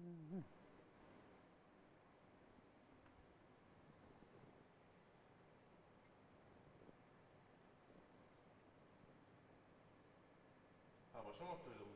うんあもう小学生でも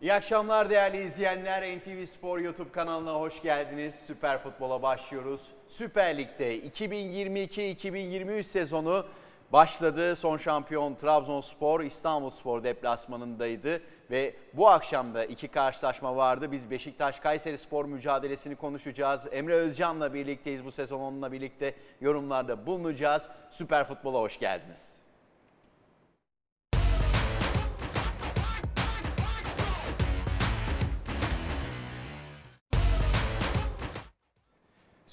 İyi akşamlar değerli izleyenler. NTV Spor YouTube kanalına hoş geldiniz. Süper Futbol'a başlıyoruz. Süper Lig'de 2022-2023 sezonu başladı. Son şampiyon Trabzonspor İstanbulspor deplasmanındaydı ve bu akşam da iki karşılaşma vardı. Biz Beşiktaş Kayseri Spor mücadelesini konuşacağız. Emre Özcan'la birlikteyiz bu sezon onunla birlikte yorumlarda bulunacağız. Süper Futbol'a hoş geldiniz.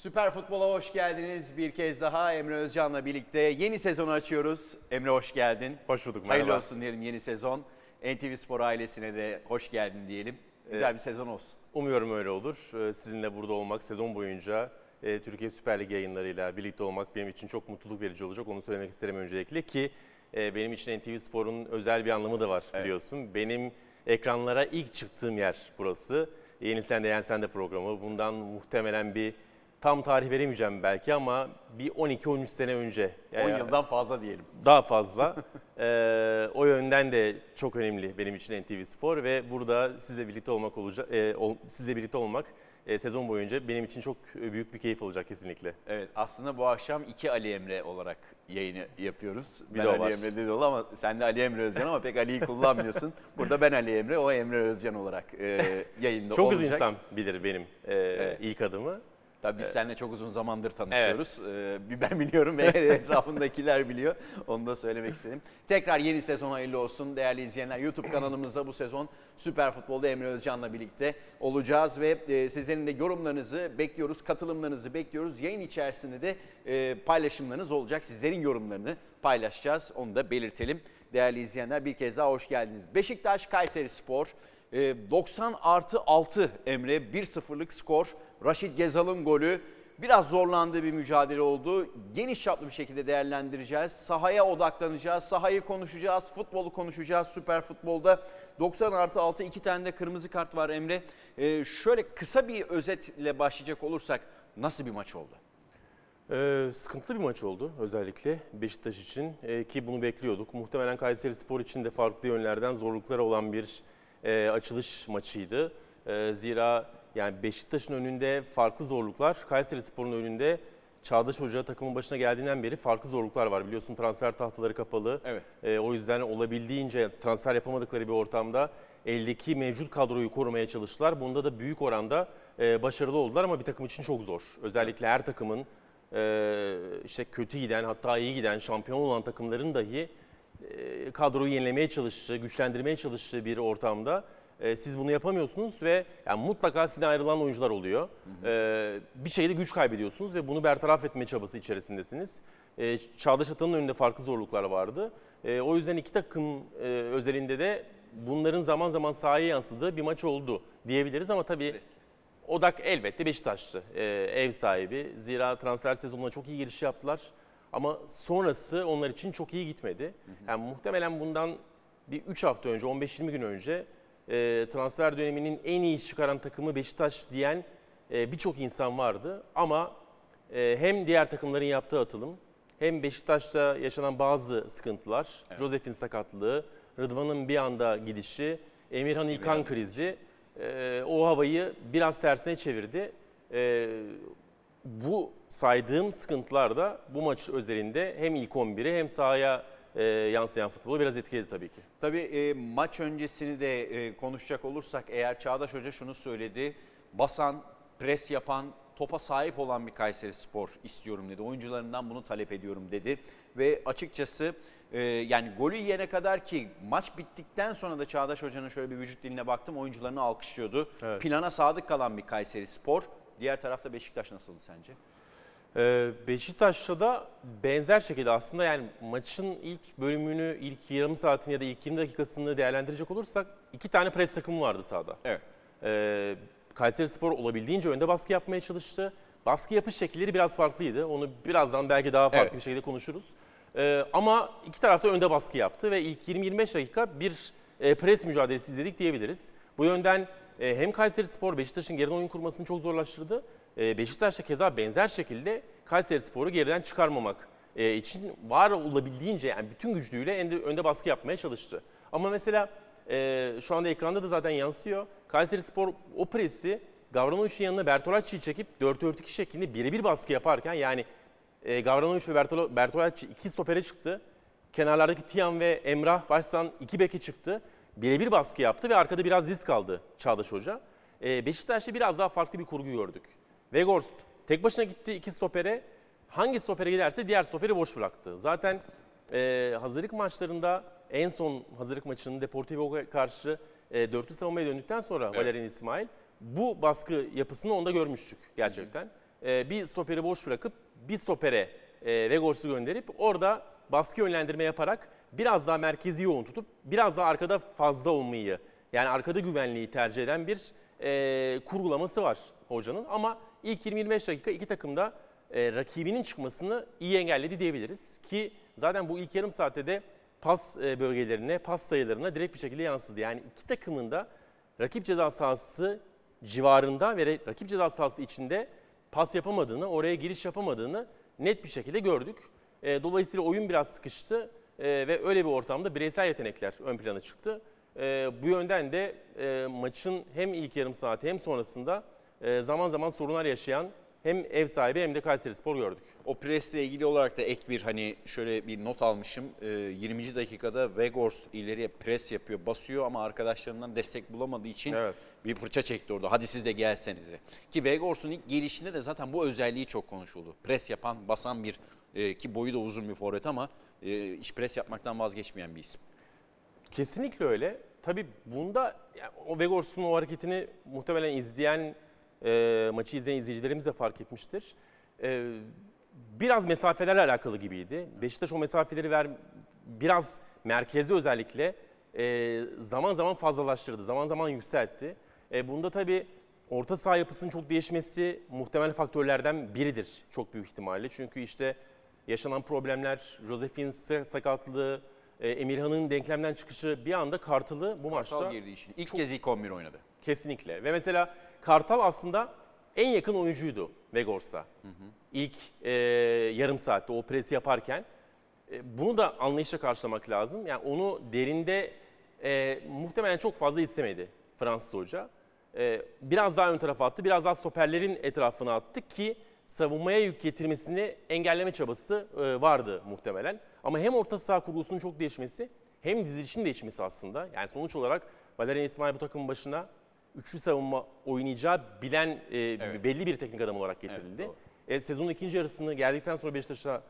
Süper Futbol'a hoş geldiniz. Bir kez daha Emre Özcan'la birlikte yeni sezonu açıyoruz. Emre hoş geldin. Hoş bulduk, Hayırlı merhaba. olsun diyelim yeni sezon. NTV Spor ailesine de hoş geldin diyelim. Güzel bir sezon olsun. Umuyorum öyle olur. Ee, Sizinle burada olmak sezon boyunca e, Türkiye Süper Lig yayınlarıyla birlikte olmak benim için çok mutluluk verici olacak. Onu söylemek isterim öncelikle ki e, benim için NTV Spor'un özel bir anlamı da var biliyorsun. Benim ekranlara ilk çıktığım yer burası. Yeni Sen de Yen Sen de programı. Bundan muhtemelen bir tam tarih veremeyeceğim belki ama bir 12-13 sene önce. 10 Yani yıldan fazla diyelim. daha fazla. Ee, o yönden de çok önemli benim için NTV Spor ve burada sizle birlikte olmak olacak, e, ol- sizle birlikte olmak e, sezon boyunca benim için çok büyük bir keyif olacak kesinlikle. Evet aslında bu akşam iki Ali Emre olarak yayını yapıyoruz. Bir ben de Ali var. Emre dedi ol ama sen de Ali Emre Özcan ama pek Ali'yi kullanmıyorsun. Burada ben Ali Emre, o Emre Özcan olarak e, yayında Çok olacak. insan bilir benim e, ilk adımı. Tabii biz seninle çok uzun zamandır tanışıyoruz. Bir ben biliyorum ve etrafındakiler biliyor. Onu da söylemek istedim. Tekrar yeni sezon hayırlı olsun değerli izleyenler. YouTube kanalımızda bu sezon Süper Futbol'da Emre Özcan'la birlikte olacağız ve e, sizlerin de yorumlarınızı bekliyoruz, katılımlarınızı bekliyoruz. Yayın içerisinde de e, paylaşımlarınız olacak. Sizlerin yorumlarını paylaşacağız. Onu da belirtelim. Değerli izleyenler bir kez daha hoş geldiniz. Beşiktaş Kayseri Spor 90 artı 6 Emre 1-0'lık skor. Raşit Gezal'ın golü biraz zorlandığı bir mücadele oldu. Geniş çaplı bir şekilde değerlendireceğiz. Sahaya odaklanacağız. Sahayı konuşacağız. Futbolu konuşacağız. Süper futbolda 90 artı 6 iki tane de kırmızı kart var Emre. E, şöyle kısa bir özetle başlayacak olursak nasıl bir maç oldu? Ee, sıkıntılı bir maç oldu özellikle Beşiktaş için Ee, ki bunu bekliyorduk. Muhtemelen Kayseri Spor için de farklı yönlerden zorlukları olan bir e, açılış maçıydı. Ee, zira yani Beşiktaş'ın önünde farklı zorluklar, Kayseri Spor'un önünde Çağdaş Hoca takımın başına geldiğinden beri farklı zorluklar var. Biliyorsun transfer tahtaları kapalı. Evet. Ee, o yüzden olabildiğince transfer yapamadıkları bir ortamda eldeki mevcut kadroyu korumaya çalıştılar. Bunda da büyük oranda e, başarılı oldular ama bir takım için çok zor. Özellikle her takımın e, işte kötü giden hatta iyi giden şampiyon olan takımların dahi e, kadroyu yenilemeye çalıştığı, güçlendirmeye çalıştığı bir ortamda e, siz bunu yapamıyorsunuz ve yani mutlaka sizden ayrılan oyuncular oluyor. E, bir şeyde güç kaybediyorsunuz ve bunu bertaraf etme çabası içerisindesiniz. E, Çağdaş Atan'ın önünde farklı zorluklar vardı. E, o yüzden iki takım e, özelinde de bunların zaman zaman sahaya yansıdığı bir maç oldu diyebiliriz ama tabii Stres. Odak elbette Beşiktaş'tı. Ee, ev sahibi. Zira transfer sezonuna çok iyi giriş yaptılar. Ama sonrası onlar için çok iyi gitmedi. Yani muhtemelen bundan bir 3 hafta önce, 15-20 gün önce e, transfer döneminin en iyi çıkaran takımı Beşiktaş diyen e, birçok insan vardı. Ama e, hem diğer takımların yaptığı atılım hem Beşiktaş'ta yaşanan bazı sıkıntılar, Josef'in sakatlığı, Rıdvan'ın bir anda gidişi, Emirhan İlkan krizi e, o havayı biraz tersine çevirdi. E, bu saydığım sıkıntılar da bu maç özelinde hem ilk 11'i hem sahaya e, yansıyan futbolu biraz etkiledi tabii ki. Tabii e, maç öncesini de e, konuşacak olursak eğer Çağdaş Hoca şunu söyledi. Basan, pres yapan, topa sahip olan bir Kayseri Spor istiyorum dedi. Oyuncularından bunu talep ediyorum dedi. Ve açıkçası e, yani golü yiyene kadar ki maç bittikten sonra da Çağdaş Hoca'nın şöyle bir vücut diline baktım. Oyuncularını alkışlıyordu. Evet. Plana sadık kalan bir Kayseri Spor. Diğer tarafta Beşiktaş nasıldı sence? Ee, Beşiktaş'ta da benzer şekilde aslında yani maçın ilk bölümünü, ilk yarım saatini ya da ilk 20 dakikasını değerlendirecek olursak iki tane pres takımı vardı sahada. Evet. Ee, Kayseri Spor olabildiğince önde baskı yapmaya çalıştı. Baskı yapış şekilleri biraz farklıydı. Onu birazdan belki daha farklı Evet. bir şekilde konuşuruz. Ee, ama iki tarafta önde baskı yaptı ve ilk 20-25 dakika bir e, pres mücadelesi izledik diyebiliriz. Bu yönden e, hem Kayseri Spor Beşiktaş'ın geriden oyun kurmasını çok zorlaştırdı. E, Beşiktaş da keza benzer şekilde Kayseri Spor'u geriden çıkarmamak e, için var olabildiğince yani bütün gücüyle önde, baskı yapmaya çalıştı. Ama mesela e, şu anda ekranda da zaten yansıyor. Kayseri Spor o presi Gavranovic'in yanına Bertolacci'yi çekip 4-4-2 şeklinde birebir baskı yaparken yani e, ve Bertolacci iki stopere çıktı. Kenarlardaki Tiam ve Emrah Başsan iki beke çıktı. Birebir baskı yaptı ve arkada biraz risk aldı Çağdaş Hoca. E, Beşiktaş'ta biraz daha farklı bir kurgu gördük. Weghorst tek başına gitti iki stopere. Hangi stopere giderse diğer stoperi boş bıraktı. Zaten e, hazırlık maçlarında en son hazırlık maçının Deportivo'ya karşı e, dörtlü savunmaya döndükten sonra Valerian İsmail bu baskı yapısını onda görmüştük gerçekten. E, bir stoperi boş bırakıp bir stopere e, Vegors'u gönderip orada baskı yönlendirme yaparak biraz daha merkezi yoğun tutup biraz daha arkada fazla olmayı yani arkada güvenliği tercih eden bir e, kurgulaması var hocanın. Ama ilk 20-25 dakika iki takım da e, rakibinin çıkmasını iyi engelledi diyebiliriz. Ki zaten bu ilk yarım saatte de pas e, bölgelerine, pas sayılarına direkt bir şekilde yansıdı. Yani iki takımın da rakip ceza sahası civarında ve rakip ceza sahası içinde pas yapamadığını, oraya giriş yapamadığını net bir şekilde gördük. E, dolayısıyla oyun biraz sıkıştı e, ve öyle bir ortamda bireysel yetenekler ön plana çıktı. E, bu yönden de e, maçın hem ilk yarım saati hem sonrasında e, zaman zaman sorunlar yaşayan hem ev sahibi hem de Kayseri Spor gördük. O presle ilgili olarak da ek bir hani şöyle bir not almışım. Ee, 20. dakikada Weghorst ileriye pres yapıyor, basıyor ama arkadaşlarından destek bulamadığı için Evet. bir fırça çekti orada. Hadi siz de gelsenize. Ki Weghorst'un ilk gelişinde de zaten bu özelliği çok konuşuldu. Pres yapan, basan bir e, ki boyu da uzun bir forvet ama e, iş pres yapmaktan vazgeçmeyen bir isim. Kesinlikle öyle. Tabii bunda yani o Weghorst'un o hareketini muhtemelen izleyen, e, maçı izleyen izleyicilerimiz de fark etmiştir. E, biraz mesafelerle alakalı gibiydi. Beşiktaş o mesafeleri ver, biraz merkezde özellikle e, zaman zaman fazlalaştırdı, zaman zaman yükseltti. E, bunda tabii orta saha yapısının çok değişmesi muhtemel faktörlerden biridir çok büyük ihtimalle. Çünkü işte yaşanan problemler, Josef'in sakatlığı, e, Emirhan'ın denklemden çıkışı bir anda Kartal'ı bu maçta Kartal girdi işin. İlk kez ilk 11 oynadı. kesinlikle. Ve mesela Kartal aslında en yakın oyuncuydu Vegors'a. İlk e, yarım saatte o presi yaparken. E, bunu da anlayışla karşılamak lazım. Yani onu derinde e, muhtemelen çok fazla istemedi Fransız hoca. E, biraz daha ön tarafa attı, biraz daha stoperlerin etrafına attı ki savunmaya yük getirmesini engelleme çabası e, vardı muhtemelen. Ama hem orta saha kurgusunun çok değişmesi hem dizilişin değişmesi aslında. Yani sonuç olarak Valerian İsmail bu takımın başına üçlü savunma oynayacağı bilen e, belli bir teknik adam olarak getirildi. Evet, doğru. e, sezonun ikinci yarısını geldikten sonra Beşiktaş'a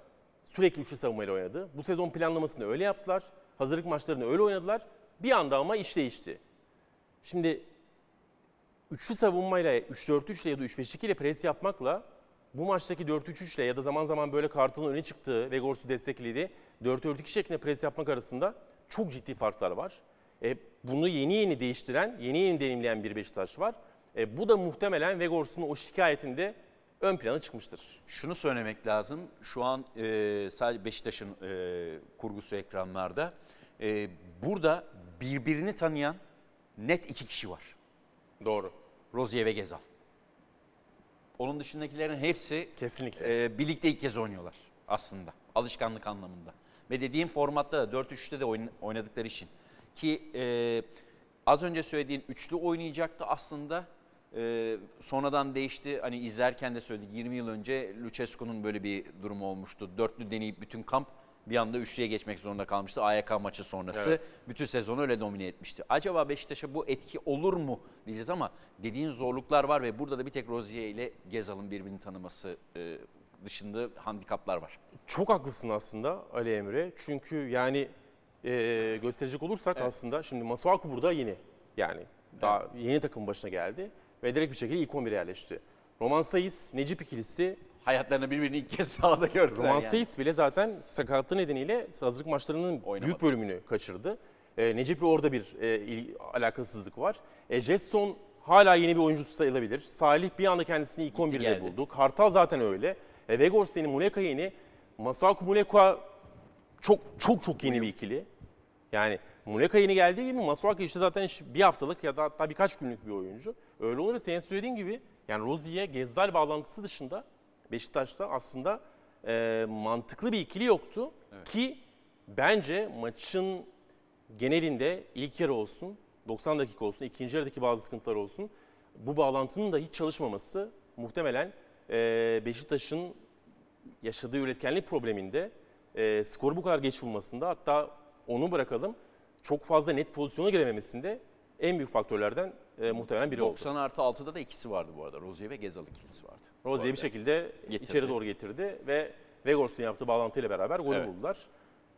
sürekli üçlü savunmayla oynadı. Bu sezon planlamasını öyle yaptılar. Hazırlık maçlarını öyle oynadılar. Bir anda ama iş değişti. Şimdi üçlü savunmayla 3-4-3 ile ya da 3-5-2 ile pres yapmakla bu maçtaki 4-3-3 ile ya da zaman zaman böyle Kartal'ın öne çıktığı ve Gors'u desteklediği 4-4-2 şeklinde pres yapmak arasında çok ciddi farklar var. E, bunu yeni yeni değiştiren, yeni yeni deneyimleyen bir Beşiktaş var. E, bu da muhtemelen Vegors'un o şikayetinde ön plana çıkmıştır. Şunu söylemek lazım. Şu an e, sadece Beşiktaş'ın e, kurgusu ekranlarda. E, burada birbirini tanıyan net iki kişi var. Doğru. Rozier ve Gezal. Onun dışındakilerin hepsi Kesinlikle. e, birlikte ilk kez oynuyorlar aslında. Alışkanlık anlamında. Ve dediğim formatta da 4-3'te de oyn- oynadıkları için. Ki e, az önce söylediğin üçlü oynayacaktı aslında. E, sonradan değişti. Hani izlerken de söyledik 20 yıl önce Lucescu'nun böyle bir durumu olmuştu. Dörtlü deneyip bütün kamp bir anda üçlüye geçmek zorunda kalmıştı. AYK maçı sonrası. Evet. Bütün sezonu öyle domine etmişti. Acaba Beşiktaş'a bu etki olur mu diyeceğiz ama dediğin zorluklar var ve burada da bir tek Rozier ile Gezal'ın birbirini tanıması e, dışında handikaplar var. Çok haklısın aslında Ali Emre. Çünkü yani e, gösterecek olursak aslında şimdi Masuaku burada yeni. Yani daha yeni takım başına geldi ve direkt bir şekilde ilk 11'e yerleşti. Roman Sayıs, Necip ikilisi Hayatlarını birbirini ilk kez sahada gördüler Roman yani. Sayıs bile zaten sakatlığı nedeniyle hazırlık maçlarının Oynamadı. büyük bölümünü kaçırdı. E, Necip'le orada bir e, il- alakasızlık var. E, Jetson hala yeni bir oyuncusu sayılabilir. Salih bir anda kendisini ilk 11'de geldi. buldu. Kartal zaten öyle. E, Vegors yeni, Muleka yeni. Masaku Muleka çok çok çok yeni bir ikili. Yani Muleka yeni geldiği gibi Masuaku işte zaten bir haftalık ya da hatta birkaç günlük bir oyuncu. Öyle olunca senin söylediğin gibi yani Rozi'ye Gezdal bağlantısı dışında Beşiktaş'ta aslında e, mantıklı bir ikili yoktu. Ki bence maçın genelinde ilk yarı olsun, 90 dakika olsun, ikinci yarıdaki bazı sıkıntılar olsun. Bu bağlantının da hiç çalışmaması muhtemelen e, Beşiktaş'ın yaşadığı üretkenlik probleminde e, skoru bu kadar geç bulmasında hatta onu bırakalım çok fazla net pozisyona girememesinde en büyük faktörlerden e, muhtemelen biri oldu. 90 artı 6'da da ikisi vardı bu arada. Rozier ve Gezal ikilisi vardı. Rozier bir şekilde Getirdi. içeri doğru getirdi ve Vegors'un yaptığı bağlantıyla beraber golü Evet. buldular.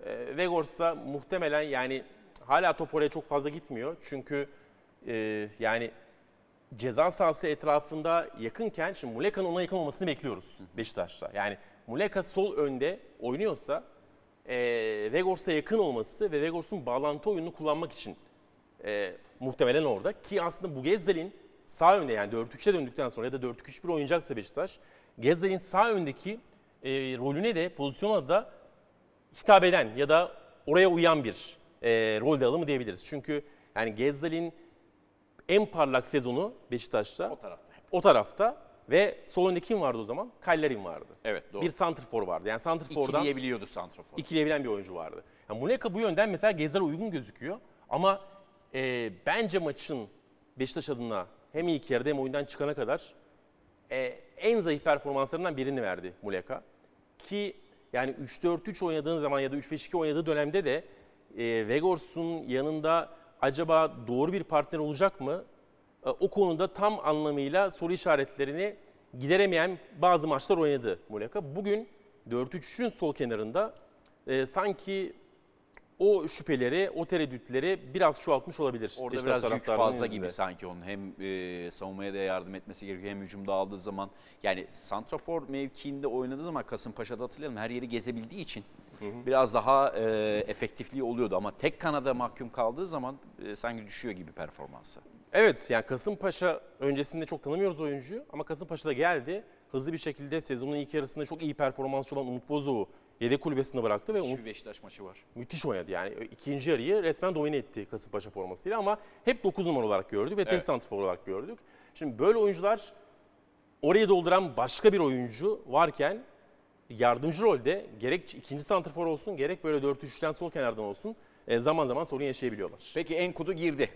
E, Vegors da muhtemelen yani hala top oraya çok fazla gitmiyor. Çünkü e, yani ceza sahası etrafında yakınken şimdi Muleka'nın ona yakın olmasını bekliyoruz Beşiktaş'ta. Yani Muleka sol önde oynuyorsa e, Vegors'a yakın olması ve Vegors'un bağlantı oyununu kullanmak için e, muhtemelen orada. Ki aslında bu Gezzel'in sağ önde yani 4-3'e döndükten sonra ya da 4-2-3-1 oynayacaksa Beşiktaş, Gezzel'in sağ öndeki e, rolüne de pozisyona da hitap eden ya da oraya uyan bir e, rol de alımı diyebiliriz. Çünkü yani Gezzel'in en parlak sezonu Beşiktaş'ta O tarafta. o tarafta ve sol önde kim vardı o zaman? Kallerin vardı. Evet doğru. Bir santrfor vardı. Yani santrfordan İkileyebiliyordu santrafor. ikileyebilen bir oyuncu vardı. Yani Muleka bu yönden mesela Gezzel'e uygun gözüküyor. Ama e, bence maçın Beşiktaş adına hem ilk yarıda hem oyundan çıkana kadar e, en zayıf performanslarından birini verdi Muleka. Ki yani 3-4-3 oynadığın zaman ya da 3-5-2 oynadığı dönemde de e, Vegors'un yanında acaba doğru bir partner olacak mı? E, o konuda tam anlamıyla soru işaretlerini gideremeyen bazı maçlar oynadı Muleka. Bugün 4-3-3'ün sol kenarında e, sanki o şüpheleri, o tereddütleri biraz çoğaltmış olabilir. Orada Beşiktaş biraz yük fazla gibi sanki onun. Hem e, savunmaya da yardım etmesi gerekiyor hem hücumda aldığı zaman. Yani santrafor mevkiinde oynadığı zaman Kasımpaşa'da hatırlayalım her yeri gezebildiği için biraz daha e, efektifliği oluyordu. Ama tek kanada mahkum kaldığı zaman e, sanki düşüyor gibi performansı. Evet yani Kasımpaşa öncesinde çok tanımıyoruz oyuncuyu ama Kasımpaşa'da geldi. Hızlı bir şekilde sezonun ilk yarısında çok iyi performansçı olan Umut Bozoğu yedek kulübesinde bıraktı ve Umut Hiçbir Beşiktaş maçı var. müthiş oynadı. Yani ikinci yarıyı resmen domine etti Kasımpaşa formasıyla ama hep 9 numara olarak gördük ve tek Evet. santrfor olarak gördük. Şimdi böyle oyuncular orayı dolduran başka bir oyuncu varken yardımcı rolde gerek ikinci santrfor olsun gerek böyle 4-3'ten sol kenardan olsun e, zaman zaman sorun yaşayabiliyorlar. Peki Enkudu girdi.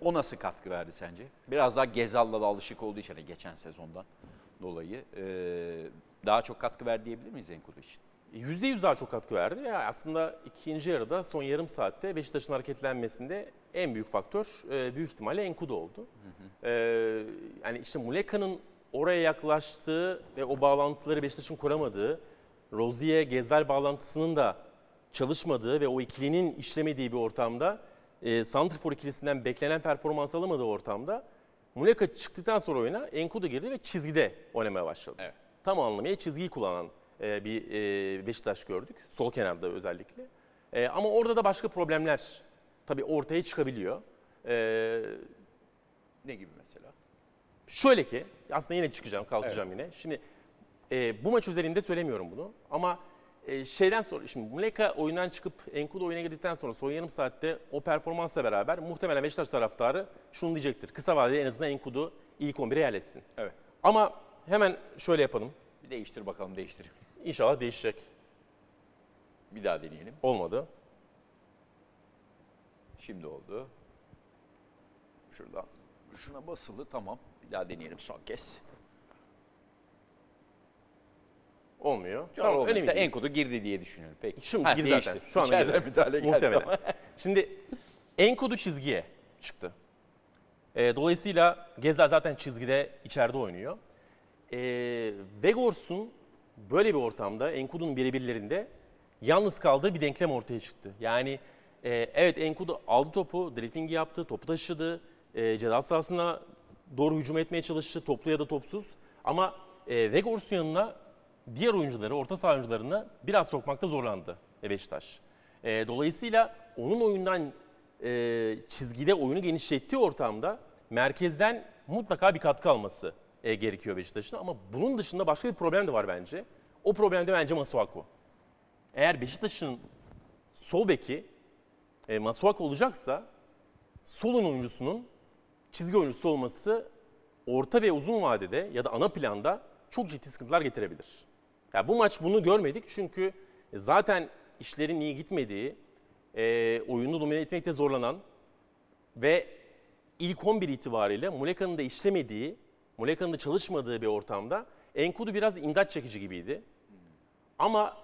O nasıl katkı verdi sence? Biraz daha Gezal'la da alışık olduğu için hani geçen sezondan dolayı e, daha çok katkı verdi diyebilir miyiz Enkudu için? %100 daha çok katkı verdi. Ya aslında ikinci yarıda son yarım saatte Beşiktaş'ın hareketlenmesinde en büyük faktör e, büyük ihtimalle Enkudu oldu. E, yani işte Muleka'nın oraya yaklaştığı ve o bağlantıları Beşiktaş'ın kuramadığı, Rozier Gezel bağlantısının da çalışmadığı ve o ikilinin işlemediği bir ortamda e, Santrfor ikilisinden beklenen performans alamadığı ortamda Muleka çıktıktan sonra oyuna Enkudu girdi ve çizgide oynamaya başladı. Evet. Tam anlamıyla çizgiyi kullanan e, bir e, Beşiktaş gördük. Sol kenarda özellikle. E, ama orada da başka problemler tabii ortaya çıkabiliyor. E, Ne gibi mesela? Şöyle ki aslında yine çıkacağım, kalkacağım yine. Şimdi e, bu maç üzerinde söylemiyorum bunu ama e, şeyden sonra şimdi Muleka oyundan çıkıp Enkudu oyuna girdikten sonra son yarım saatte o performansla beraber muhtemelen Beşiktaş taraftarı şunu diyecektir. Kısa vadede en azından Enkudu ilk 11'e yerleşsin. Evet. Ama hemen şöyle yapalım. Bir değiştir bakalım değiştir. İnşallah değişecek. Bir daha deneyelim. Olmadı. Şimdi oldu. Şuradan. Şuna basılı tamam. Bir daha deneyelim son kez. Olmuyor. Tamam, Tamam, önemli değil. Enkudu girdi diye düşünüyorum. Peki. Şimdi Ha, girdi değişti. zaten. Şu anda İçeriden girdi. müdahale geldi Muhtemelen. ama. Şimdi Enkudu çizgiye çıktı. E, dolayısıyla Gezel zaten çizgide içeride oynuyor. E, Vegors'un böyle bir ortamda Enkudu'nun birebirlerinde yalnız kaldığı bir denklem ortaya çıktı. Yani e, evet Enkudu aldı topu, driblingi yaptı, topu taşıdı, e, ceza sahasına doğru hücum etmeye çalıştı, toplu ya da topsuz. Ama e, Vegors'un yanına diğer oyuncuları, orta saha oyuncularını biraz sokmakta zorlandı e, Beşiktaş. E, dolayısıyla onun oyundan e, çizgide oyunu genişlettiği ortamda merkezden mutlaka bir katkı alması e, gerekiyor Beşiktaş'ın. Ama bunun dışında başka bir problem de var bence. O problem de bence Masuaku. Eğer Beşiktaş'ın sol beki e, Masuaku olacaksa solun oyuncusunun çizgi oyuncusu olması orta ve uzun vadede ya da ana planda çok ciddi sıkıntılar getirebilir. Ya bu maç bunu görmedik çünkü zaten işlerin iyi gitmediği, e, oyunu domine etmekte zorlanan ve ilk 11 itibariyle Muleka'nın da işlemediği, Muleka'nın da çalışmadığı bir ortamda Enkudu biraz imdat çekici gibiydi. Ama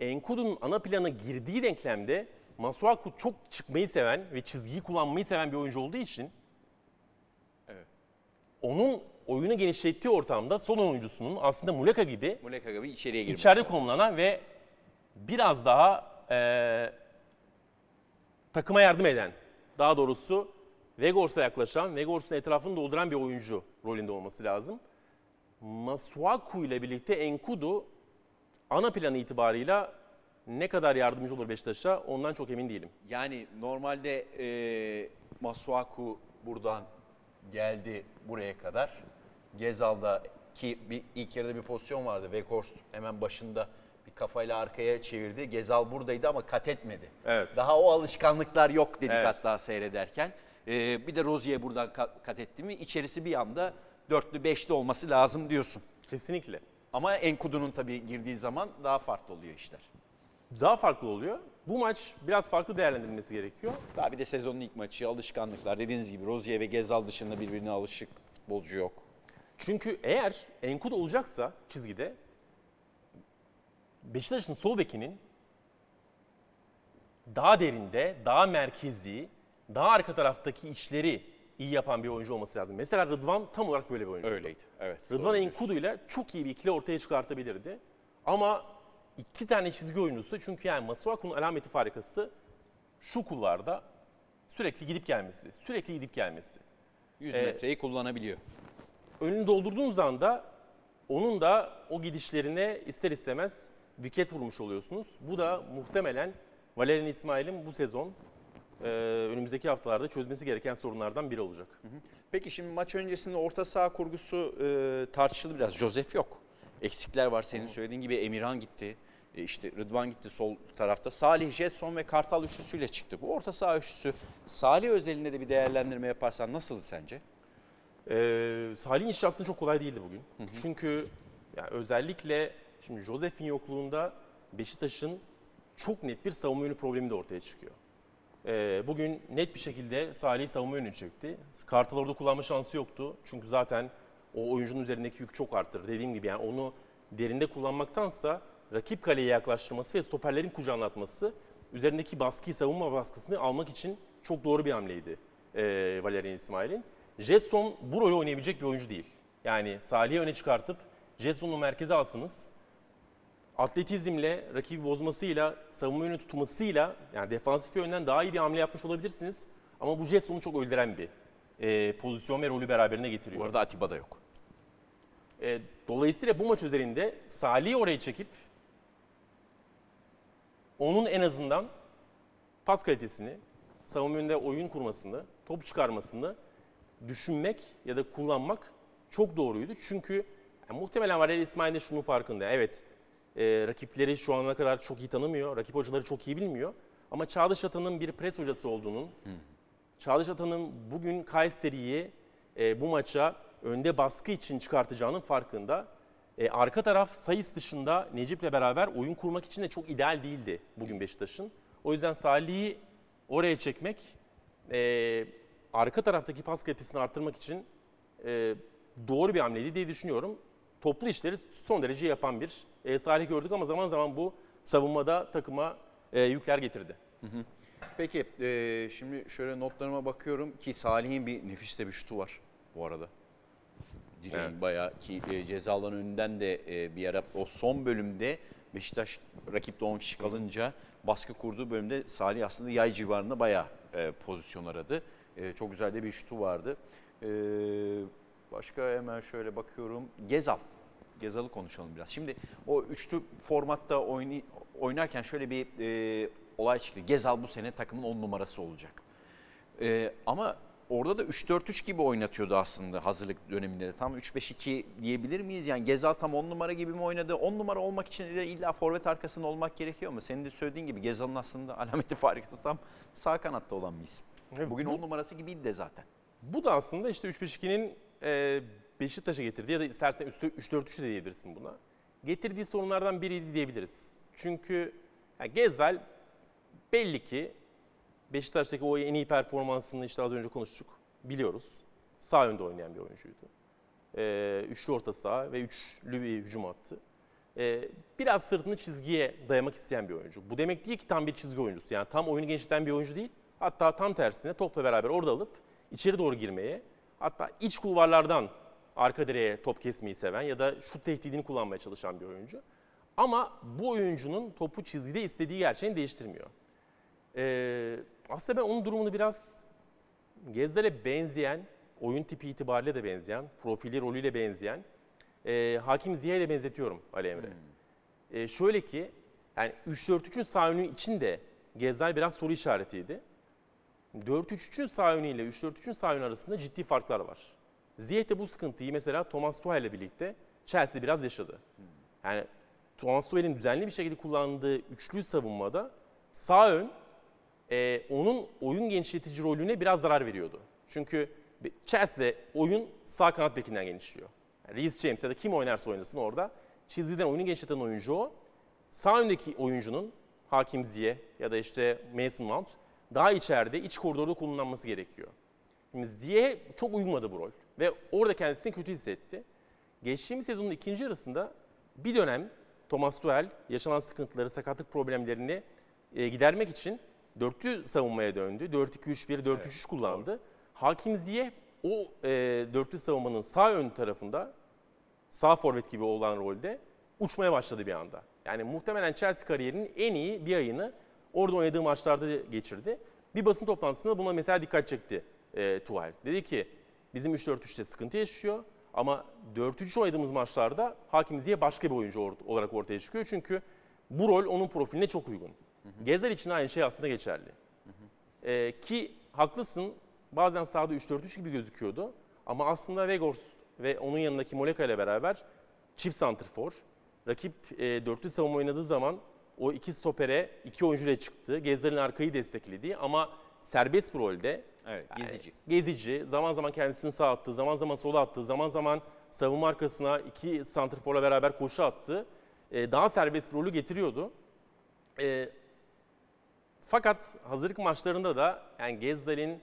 Enkudu'nun ana plana girdiği denklemde Masuaku çok çıkmayı seven ve çizgiyi kullanmayı seven bir oyuncu olduğu için Evet. onun oyunu genişlettiği ortamda son oyuncusunun aslında Muleka gibi Muleka gibi içeriye girmiş. içeride konumlanan ve biraz daha eee, takıma yardım eden, daha doğrusu Vegors'a yaklaşan, Vegors'un etrafını dolduran bir oyuncu rolünde olması lazım. Masuaku ile birlikte Enkudu ana planı itibarıyla ne kadar yardımcı olur Beşiktaş'a ondan çok emin değilim. Yani normalde e, Masuaku buradan geldi buraya kadar. Gezal'da ki bir ilk yarıda bir pozisyon vardı. Weghorst hemen başında bir kafayla arkaya çevirdi. Gezal buradaydı ama kat etmedi. Evet. Daha o alışkanlıklar yok dedik Evet. hatta seyrederken. E, bir de Rozier buradan ka- kat etti mi içerisi bir anda dörtlü beşli olması lazım diyorsun. Kesinlikle. Ama Enkudu'nun tabii girdiği zaman daha farklı oluyor işler. Daha farklı oluyor. Bu maç biraz farklı değerlendirilmesi gerekiyor. Daha bir de sezonun ilk maçı alışkanlıklar. Dediğiniz gibi Rozier ve Gezal dışında birbirine alışık futbolcu yok. Çünkü eğer Enkudu olacaksa çizgide Beşiktaş'ın sol bekinin daha derinde, daha merkezi, daha arka taraftaki işleri iyi yapan bir oyuncu olması lazım. Mesela Rıdvan tam olarak böyle bir oyuncu. Öyleydi. Evet. Rıdvan Enkudu ile çok iyi bir ikili ortaya çıkartabilirdi. Ama iki tane çizgi oyuncusu çünkü yani Masuaku'nun alameti farikası şu kulvarda sürekli gidip gelmesi, sürekli gidip gelmesi. 100 Ee, metreyi kullanabiliyor. önünü doldurduğunuz anda onun da o gidişlerine ister istemez viket vurmuş oluyorsunuz. Bu da muhtemelen Valerian İsmail'in bu sezon e, önümüzdeki haftalarda çözmesi gereken sorunlardan biri olacak. Peki şimdi maç öncesinde orta saha kurgusu e, tartışıldı biraz. Josef yok. Eksikler var. Senin söylediğin gibi Emirhan gitti. E, işte Rıdvan gitti sol tarafta. Salih, Jetson ve Kartal üçlüsüyle çıktı. Bu orta saha üçlüsü Salih özelinde de bir değerlendirme yaparsan nasıldı sence? Ee, Salih'in işi aslında çok kolay değildi bugün. Çünkü yani özellikle şimdi Josef'in yokluğunda Beşiktaş'ın çok net bir savunma yönü problemi de ortaya çıkıyor. Ee, bugün net bir şekilde Salih savunma yönünü çekti. Kartal orada kullanma şansı yoktu. Çünkü zaten o oyuncunun üzerindeki yük çok arttırdı. Dediğim gibi yani onu derinde kullanmaktansa rakip kaleye yaklaştırması ve stoperlerin kucağına atması üzerindeki baskıyı, savunma baskısını almak için çok doğru bir hamleydi e, Valerian İsmail'in. Jetson bu rolü oynayabilecek bir oyuncu değil. Yani Salih'i öne çıkartıp Jetson'u merkeze alsınız. Atletizmle, rakibi bozmasıyla, savunma yönü tutmasıyla yani defansif yönden daha iyi bir hamle yapmış olabilirsiniz. Ama bu Jetson'u çok öldüren bir e, pozisyon ve rolü beraberine getiriyor. Bu arada Atiba da yok. E, dolayısıyla bu maç üzerinde Salih'i oraya çekip onun en azından pas kalitesini, savunma yönünde oyun kurmasını, top çıkarmasını düşünmek ya da kullanmak çok doğruydu. Çünkü yani muhtemelen Valerian İsmail de şunun farkında. Evet, e, rakipleri şu ana kadar çok iyi tanımıyor, rakip hocaları çok iyi bilmiyor. Ama Çağdaş Atan'ın bir pres hocası olduğunun, Çağdaş Atan'ın bugün Kayseri'yi e, bu maça önde baskı için çıkartacağının farkında. E, arka taraf sayıs dışında Necip'le beraber oyun kurmak için de çok ideal değildi bugün Beşiktaş'ın. O yüzden Salih'i oraya çekmek, e, arka taraftaki pas kalitesini arttırmak için e, doğru bir hamleydi diye düşünüyorum. Toplu işleri son derece yapan bir e, Salih gördük ama zaman zaman bu savunmada takıma e, yükler getirdi. Peki e, şimdi şöyle notlarıma bakıyorum ki Salih'in bir nefis de bir şutu var bu arada. Direğin Evet. bayağı ki e, ceza alanı önünden de e, bir ara o son bölümde Beşiktaş rakipte 10 kişi kalınca baskı kurduğu bölümde Salih aslında yay civarında bayağı e, pozisyon aradı. E, çok güzel de bir şutu vardı. E, başka hemen şöyle bakıyorum. Gezal. Gezal'ı konuşalım biraz. Şimdi o üçlü formatta oynarken şöyle bir e, olay çıktı. Gezal bu sene takımın 10 numarası olacak. Ee, ama orada da 3-4-3 gibi oynatıyordu aslında hazırlık döneminde de. Tam 3-5-2 diyebilir miyiz? Yani Gezal tam 10 numara gibi mi oynadı? 10 numara olmak için de illa forvet arkasında olmak gerekiyor mu? Senin de söylediğin gibi Gezal'ın aslında alameti farikası tam sağ kanatta olan bir isim. Evet, Bugün bu- 10 numarası gibiydi de zaten. Bu da aslında işte 3-5-2'nin e, Beşiktaş'a getirdiği ya da istersen 3-4-3 de diyebilirsin buna. Getirdiği sorunlardan biriydi diyebiliriz. Çünkü yani Gezzal belli ki Beşiktaş'taki o en iyi performansını işte az önce konuştuk. Biliyoruz. Sağ önde oynayan bir oyuncuydu. E, üçlü orta saha ve üçlü bir hücum attı. e, biraz sırtını çizgiye dayamak isteyen bir oyuncu. Bu demek değil ki tam bir çizgi oyuncusu. Yani tam oyunu genişleten bir oyuncu değil. Hatta tam tersine topla beraber orada alıp içeri doğru girmeye, hatta iç kulvarlardan arka direğe top kesmeyi seven ya da şut tehdidini kullanmaya çalışan bir oyuncu. Ama bu oyuncunun topu çizgide istediği gerçeğini değiştirmiyor. Ee, aslında ben onun durumunu biraz Gezler'e benzeyen, oyun tipi itibariyle de benzeyen, profili rolüyle benzeyen e, Hakim Ziya'ya da benzetiyorum Ali Emre. E, şöyle ki, yani 3-4-3'ün sağ içinde Gezdal biraz soru işaretiydi. 4-3-3'ün sağ ile 3-4-3'ün sağ arasında ciddi farklar var. Ziyech de bu sıkıntıyı mesela Thomas Tuchel ile birlikte Chelsea'de biraz yaşadı. Yani Thomas Tuchel'in düzenli bir şekilde kullandığı üçlü savunmada sağ ön e, onun oyun genişletici rolüne biraz zarar veriyordu. Çünkü Chelsea'de oyun sağ kanat bekinden genişliyor. Yani Reece James ya da kim oynarsa oynasın orada çizgiden oyunu genişleten oyuncu o. Sağ öndeki oyuncunun Hakim Ziyech ya da işte Mason Mount daha içeride, iç koridorda kullanılması gerekiyor. Ziyech çok uyumadı bu rol ve orada kendisini kötü hissetti. Geçtiğimiz sezonun ikinci yarısında bir dönem Thomas Tuchel yaşanan sıkıntıları, sakatlık problemlerini e, gidermek için dörtlü savunmaya döndü. 4-2-3-1, 4-3-3 kullandı. Hakim Ziyech o e, dörtlü savunmanın sağ ön tarafında sağ forvet gibi olan rolde uçmaya başladı bir anda. Yani muhtemelen Chelsea kariyerinin en iyi bir ayını orada oynadığı maçlarda geçirdi. Bir basın toplantısında buna mesela dikkat çekti e, Tuchel. Dedi ki bizim 3-4-3'te sıkıntı yaşıyor ama 4-3 oynadığımız maçlarda Hakim Ziyech başka bir oyuncu or- olarak ortaya çıkıyor. Çünkü bu rol onun profiline çok uygun. Gezer için aynı şey aslında geçerli. E, ki haklısın bazen sahada 3-4-3 gibi gözüküyordu. Ama aslında Vegors ve onun yanındaki Moleka ile beraber çift santrfor. Rakip e, dörtlü savunma oynadığı zaman o iki stopere iki oyuncuyla çıktı. Gezler'in arkayı destekledi ama serbest bir rolde Evet, yani gezici. gezici, zaman zaman kendisini sağa attı, zaman zaman sola attı, zaman zaman savunma arkasına iki santrforla beraber koşu attı. E, daha serbest bir rolü getiriyordu. E, fakat hazırlık maçlarında da yani Gezdal'in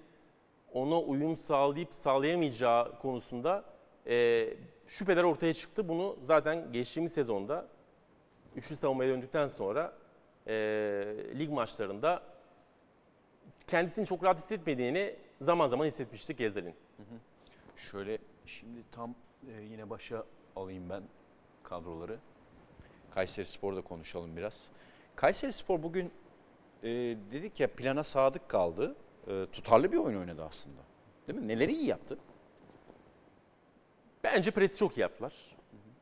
ona uyum sağlayıp sağlayamayacağı konusunda e, şüpheler ortaya çıktı. Bunu zaten geçtiğimiz sezonda üçlü savunmaya döndükten sonra e, lig maçlarında kendisini çok rahat hissetmediğini zaman zaman hissetmiştik Gezdal'in. Şöyle şimdi tam e, yine başa alayım ben kadroları. Kayseri Spor'da konuşalım biraz. Kayseri Spor bugün e, dedik ya plana sadık kaldı. E, tutarlı bir oyun oynadı aslında. Değil mi? Neleri iyi yaptı? Bence presi çok iyi yaptılar.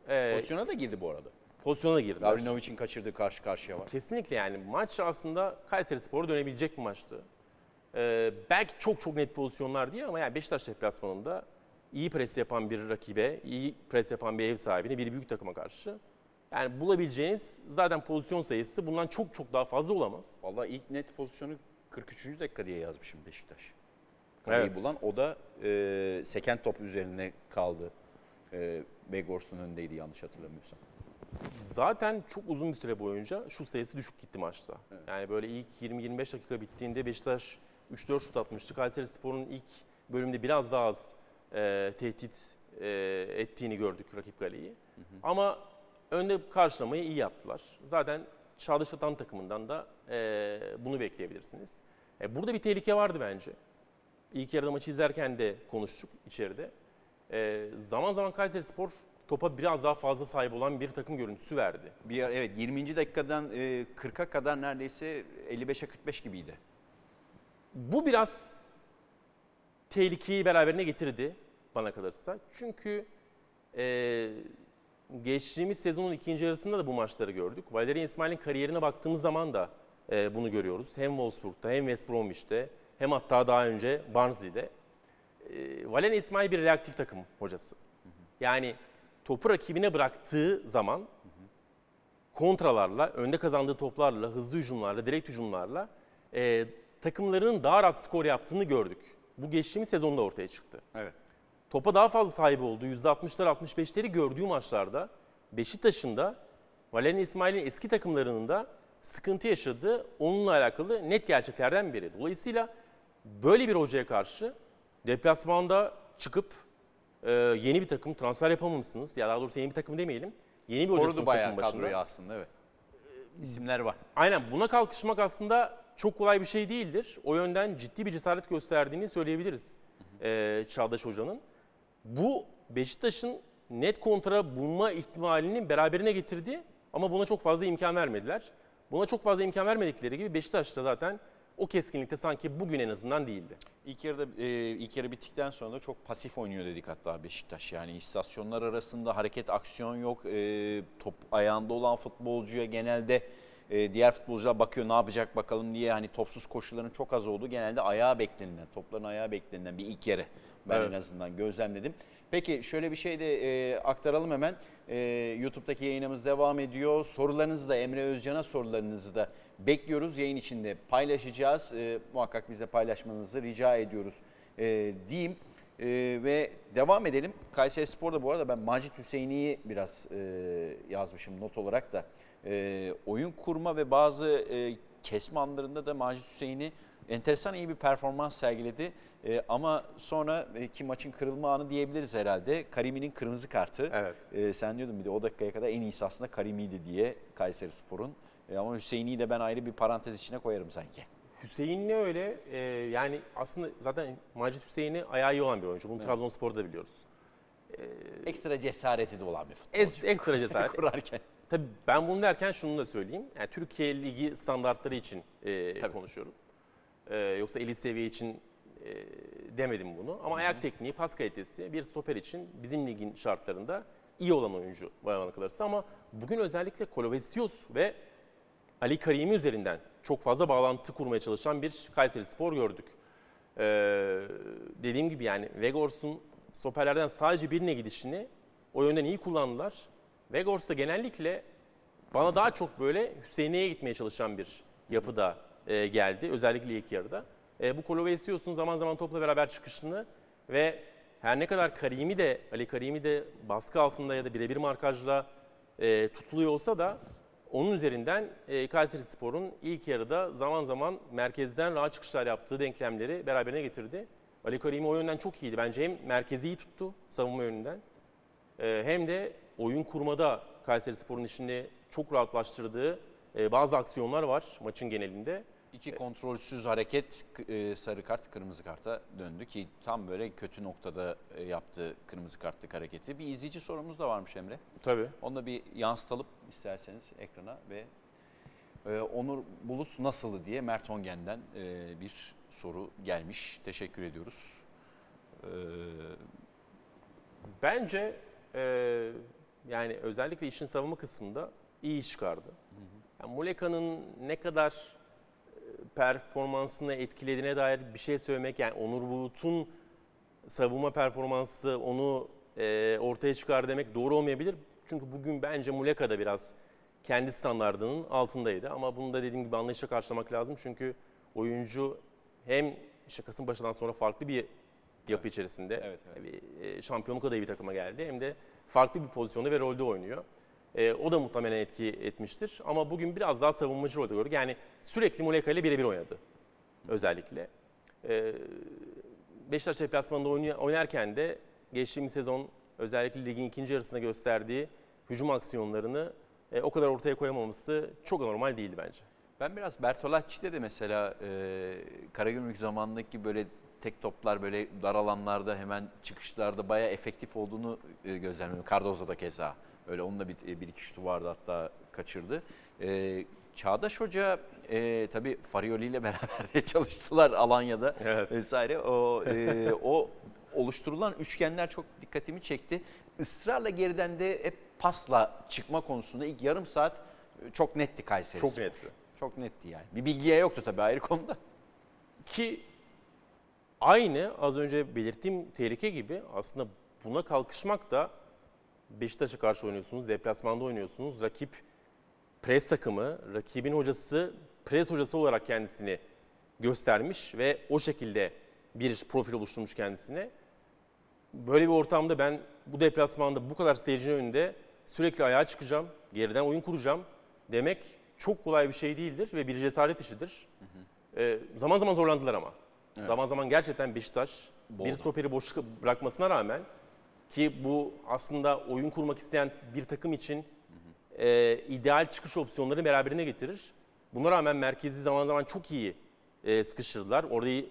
E, Pozisyona da girdi bu arada. pozisyona da girdiler. Lavrinovic'in kaçırdığı karşı karşıya var. Kesinlikle yani maç aslında Kayseri Spor'a dönebilecek bir maçtı. Ee, belki çok çok net pozisyonlar değil ama yani Beşiktaş deplasmanında iyi pres yapan bir rakibe, iyi pres yapan bir ev sahibine, bir büyük takıma karşı yani bulabileceğiniz zaten pozisyon sayısı bundan çok çok daha fazla olamaz. Vallahi ilk net pozisyonu 43. dakika diye yazmışım Beşiktaş. Kaleyi Evet. bulan o da e, seken top üzerine kaldı. E, Vegors'un önündeydi yanlış hatırlamıyorsam. Zaten çok uzun bir süre boyunca şut sayısı düşük gitti maçta. Yani böyle ilk 20-25 dakika bittiğinde Beşiktaş 3-4 şut atmıştı. Kayseri Spor'un ilk bölümde biraz daha az e, tehdit e, ettiğini gördük rakip kaleyi. Ama önde karşılamayı iyi yaptılar. Zaten Çağdaş Atan takımından da e, bunu bekleyebilirsiniz. E, burada bir tehlike vardı bence. İlk yarıda maçı izlerken de konuştuk içeride. E, zaman zaman Kayseri Spor topa biraz daha fazla sahip olan bir takım görüntüsü verdi. Bir evet 20. dakikadan e, 40'a kadar neredeyse 55'e 45 gibiydi. Bu biraz tehlikeyi beraberine getirdi bana kalırsa. Çünkü e, geçtiğimiz sezonun ikinci yarısında da bu maçları gördük. Valerian İsmail'in kariyerine baktığımız zaman da e, bunu görüyoruz. Hem Wolfsburg'da hem West Bromwich'te hem hatta daha önce Barnsley'de. E, Valerian İsmail bir reaktif takım hocası. Yani topu rakibine bıraktığı zaman kontralarla, önde kazandığı toplarla, hızlı hücumlarla, direkt hücumlarla e, takımlarının daha rahat skor yaptığını gördük. Bu geçtiğimiz sezonda ortaya çıktı. Evet. Topa daha fazla sahip olduğu %60'lar 65'leri gördüğü maçlarda Beşiktaş'ın da Valerian İsmail'in eski takımlarının da sıkıntı yaşadığı onunla alakalı net gerçeklerden biri. Dolayısıyla böyle bir hocaya karşı deplasmanda çıkıp e, yeni bir takım transfer yapamamışsınız. Ya daha doğrusu yeni bir takım demeyelim. Yeni bir hocasınız Korudu bayağı takımın başında. kadroyu aslında evet. İsimler var. Aynen buna kalkışmak aslında çok kolay bir şey değildir. O yönden ciddi bir cesaret gösterdiğini söyleyebiliriz ee, Çağdaş Hoca'nın. Bu Beşiktaş'ın net kontra bulma ihtimalini beraberine getirdi ama buna çok fazla imkan vermediler. Buna çok fazla imkan vermedikleri gibi Beşiktaş da zaten o keskinlikte sanki bugün en azından değildi. İlk yarıda e, ilk yarı bittikten sonra da çok pasif oynuyor dedik hatta Beşiktaş. Yani istasyonlar arasında hareket aksiyon yok. E, top ayağında olan futbolcuya genelde e, diğer futbolcular bakıyor ne yapacak bakalım diye hani topsuz koşuların çok az olduğu genelde ayağa beklenilen, topların ayağa beklenilen bir ilk yarı ben Evet. en azından gözlemledim. Peki şöyle bir şey de e, aktaralım hemen. E, YouTube'daki yayınımız devam ediyor. Sorularınızı da Emre Özcan'a sorularınızı da bekliyoruz. Yayın içinde paylaşacağız. E, muhakkak bize paylaşmanızı rica ediyoruz e, diyeyim. E, ve devam edelim. Kayseri Spor'da bu arada ben Macit Hüseyin'i biraz e, yazmışım not olarak da. E, oyun kurma ve bazı e, kesme anlarında da Macit Hüseyin'i enteresan iyi bir performans sergiledi. E, ama sonra e, ki maçın kırılma anı diyebiliriz herhalde. Karimi'nin kırmızı kartı. Evet. E, sen diyordun bir de o dakikaya kadar en iyisi aslında Karimi'ydi diye Kayseri Spor'un. E, ama Hüseyin'i de ben ayrı bir parantez içine koyarım sanki. Hüseyin'le öyle e, yani aslında zaten Macit Hüseyin'i ayağı iyi olan bir oyuncu. Bunu Trabzonspor'da da biliyoruz. Ekstra cesareti de olan bir futbolcu. Es, ekstra cesaret. kurarken. Tabii ben bunu derken şunu da söyleyeyim. Yani Türkiye Ligi standartları için e, Tabii. konuşuyorum. E, yoksa elit seviye için e, demedim bunu. Ama ayak tekniği, pas kalitesi bir stoper için bizim ligin şartlarında iyi olan oyuncu bana kalırsa. Ama bugün özellikle Kolovesios ve Ali Karimi üzerinden çok fazla bağlantı kurmaya çalışan bir Kayseri Spor gördük. Ee, dediğim gibi yani Vegors'un stoperlerden sadece birine gidişini o yönden iyi kullandılar. Vegors da genellikle bana daha çok böyle Hüseyin'e gitmeye çalışan bir yapıda e, geldi. Özellikle ilk yarıda. E, bu Kolovesios'un zaman zaman topla beraber çıkışını ve her ne kadar Karimi de Ali Karimi de baskı altında ya da birebir markajla e, tutuluyor olsa da onun üzerinden e, Kayseri Spor'un ilk yarıda zaman zaman merkezden rahat çıkışlar yaptığı denklemleri beraberine getirdi. Ali Karimi o yönden çok iyiydi. Bence hem merkezi iyi tuttu savunma yönünden e, hem de oyun kurmada Kayseri Spor'un işini çok rahatlaştırdığı e, bazı aksiyonlar var maçın genelinde. İki kontrolsüz hareket e, sarı kart kırmızı karta döndü ki tam böyle kötü noktada e, yaptığı kırmızı kartlık hareketi. Bir izleyici sorumuz da varmış Emre. Tabii. Onu da bir yansıtalım isterseniz ekrana ve e, Onur Bulut nasıldı diye Mert Ongen'den e, bir soru gelmiş. Teşekkür ediyoruz. E, Bence e, yani özellikle işin savunma kısmında iyi çıkardı. Yani Muleka'nın ne kadar e, performansını etkilediğine dair bir şey söylemek yani Onur Bulut'un savunma performansı onu e, ortaya çıkar demek doğru olmayabilir. Çünkü bugün bence Muleka da biraz kendi standardının altındaydı. Ama bunu da dediğim gibi anlayışla karşılamak lazım. Çünkü oyuncu hem işte Kasımpaşa'dan sonra farklı bir yapı içerisinde Evet, evet. e, şampiyonluk adayı bir takıma geldi. Hem de farklı bir pozisyonda ve rolde oynuyor. E, o da muhtemelen etki etmiştir. Ama bugün biraz daha savunmacı rolde gördük. Yani sürekli Muleka ile birebir oynadı özellikle. E, Beşiktaş deplasmanında oynarken de geçtiğimiz sezon özellikle ligin ikinci yarısında gösterdiği hücum aksiyonlarını e, o kadar ortaya koyamaması çok anormal değildi bence. Ben biraz Bertolacci'de de mesela e, Karagümrük zamanındaki böyle tek toplar böyle dar alanlarda hemen çıkışlarda bayağı efektif olduğunu e, gözlemliyorum. Cardozo'da keza öyle onun da bir, bir iki şutu vardı hatta kaçırdı. E, Çağdaş Hoca e, tabii Farioli ile beraber de çalıştılar Alanya'da Evet. vesaire. O, e, o oluşturulan üçgenler çok dikkatimi çekti. Israrla geriden de hep pasla çıkma konusunda ilk yarım saat e, çok netti Kayseri. Çok netti. Çok netti yani. Bir bilgiye yoktu tabii ayrı konuda. Ki aynı az önce belirttiğim tehlike gibi aslında buna kalkışmak da Beşiktaş'a karşı oynuyorsunuz, deplasmanda oynuyorsunuz. Rakip pres takımı, rakibin hocası pres hocası olarak kendisini göstermiş ve o şekilde bir profil oluşturmuş kendisine. Böyle bir ortamda ben bu deplasmanda bu kadar seyircinin önünde sürekli ayağa çıkacağım, geriden oyun kuracağım demek çok kolay bir şey değildir ve bir cesaret işidir. Ee, zaman zaman zorlandılar ama. Zaman zaman gerçekten Beşiktaş bir Boğdu. stoperi boş bırakmasına rağmen ki bu aslında oyun kurmak isteyen bir takım için e, ideal çıkış opsiyonları beraberine getirir. Buna rağmen merkezi zaman zaman çok iyi e, sıkıştırdılar. Orayı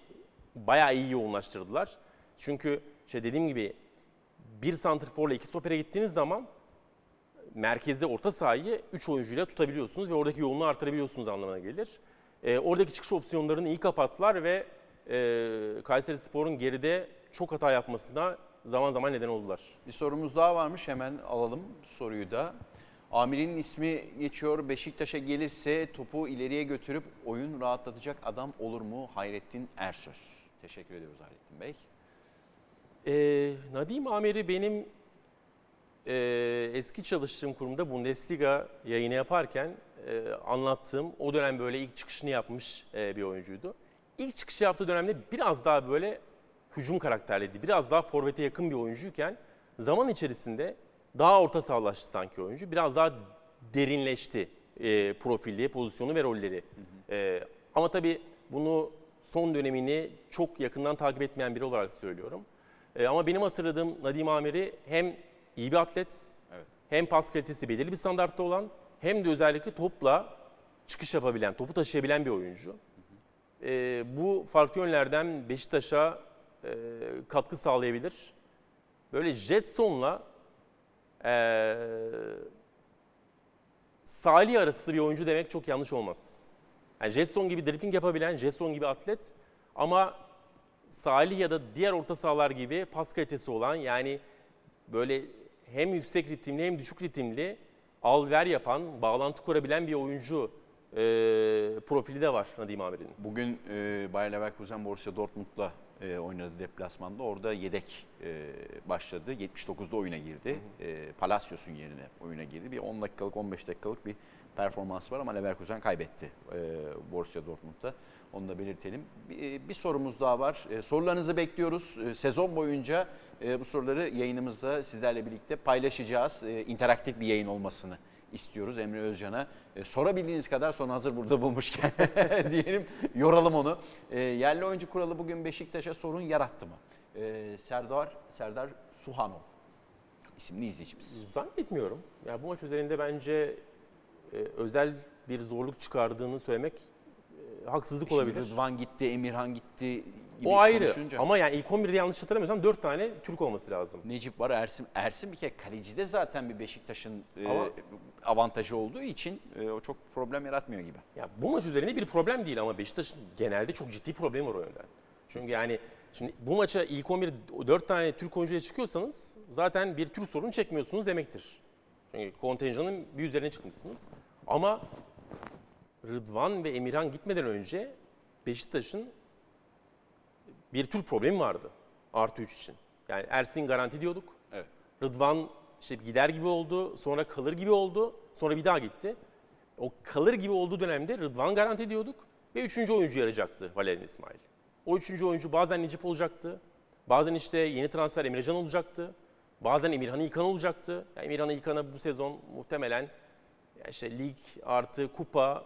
bayağı iyi yoğunlaştırdılar. Çünkü işte dediğim gibi bir santrforla iki stopere gittiğiniz zaman merkezde orta sahayı 3 oyuncuyla tutabiliyorsunuz ve oradaki yoğunluğu artırabiliyorsunuz anlamına gelir. E, oradaki çıkış opsiyonlarını iyi kapattılar ve e, Kayseri Spor'un geride çok hata yapmasına zaman zaman neden oldular. Bir sorumuz daha varmış hemen alalım soruyu da. Amir'in ismi geçiyor. Beşiktaş'a gelirse topu ileriye götürüp oyun rahatlatacak adam olur mu? Hayrettin Ersöz. Teşekkür ediyoruz Hayrettin Bey. E, Nadim Amer'i benim e, eski çalıştığım kurumda Bundesliga yayını yaparken e, anlattığım o dönem böyle ilk çıkışını yapmış e, bir oyuncuydu. İlk çıkışı yaptığı dönemde biraz daha böyle hücum karakterliydi. Biraz daha forvete yakın bir oyuncuyken zaman içerisinde daha orta sahalaştı sanki oyuncu. Biraz daha derinleşti e, profilli, pozisyonu ve rolleri. E, ama tabii bunu son dönemini çok yakından takip etmeyen biri olarak söylüyorum. E, ama benim hatırladığım Nadim Amer'i hem iyi bir atlet, Evet. hem pas kalitesi belirli bir standartta olan hem de özellikle topla çıkış yapabilen, topu taşıyabilen bir oyuncu. E, bu farklı yönlerden Beşiktaş'a e, katkı sağlayabilir. Böyle Jetson'la e, Salih arası bir oyuncu demek çok yanlış olmaz. Yani Jetson gibi dribbling yapabilen, Jetson gibi atlet ama Salih ya da diğer orta sahalar gibi pas kalitesi olan yani böyle hem yüksek ritimli hem düşük ritimli al ver yapan, bağlantı kurabilen bir oyuncu profili de var Nadim Amir'in. Bugün e, Bayer Leverkusen Borussia Dortmund'la e, oynadı deplasmanda. Orada yedek e, başladı. 79'da oyuna girdi. E, Palacios'un yerine oyuna girdi. Bir 10 dakikalık 15 dakikalık bir performans var ama Leverkusen kaybetti e, Borussia Dortmund'da. Onu da belirtelim. Bir, bir sorumuz daha var. E, sorularınızı bekliyoruz. E, sezon boyunca e, bu soruları yayınımızda sizlerle birlikte paylaşacağız. E, interaktif bir yayın olmasını istiyoruz Emre Özcan'a. E, sorabildiğiniz kadar sonra hazır burada bulmuşken diyelim yoralım onu. E, yerli oyuncu kuralı bugün Beşiktaş'a sorun yarattı mı? E, Serdar Serdar Suhanov isimli izleyicimiz. Zannetmiyorum. Ya bu maç üzerinde bence e, özel bir zorluk çıkardığını söylemek e, haksızlık Şimdi olabilir. Rıdvan gitti, Emirhan gitti gibi O ayrı konuşunca. ama yani ilk 11'de yanlış hatırlamıyorsam 4 tane Türk olması lazım. Necip var, Ersin. Ersin bir kere kalecide zaten bir Beşiktaş'ın e, Ama- avantajı olduğu için e, o çok problem yaratmıyor gibi. Ya bu maç üzerinde bir problem değil ama Beşiktaş'ın genelde çok ciddi problemi var o yönden. Çünkü yani şimdi bu maça ilk 11 4 tane Türk oyuncuyla çıkıyorsanız zaten bir Türk sorunu çekmiyorsunuz demektir. Çünkü kontenjanın bir üzerine çıkmışsınız. Ama Rıdvan ve Emirhan gitmeden önce Beşiktaş'ın bir tür problemi vardı. Artı 3 için. Yani Ersin garanti diyorduk. Evet. Rıdvan işte gider gibi oldu, sonra kalır gibi oldu, sonra bir daha gitti. O kalır gibi olduğu dönemde Rıdvan garanti diyorduk ve üçüncü oyuncu yarayacaktı Valerian İsmail. O üçüncü oyuncu bazen Necip olacaktı, bazen işte yeni transfer Emrecan olacaktı, bazen Emirhan İlkan olacaktı. Yani Emirhan İlkan'a bu sezon muhtemelen işte lig artı kupa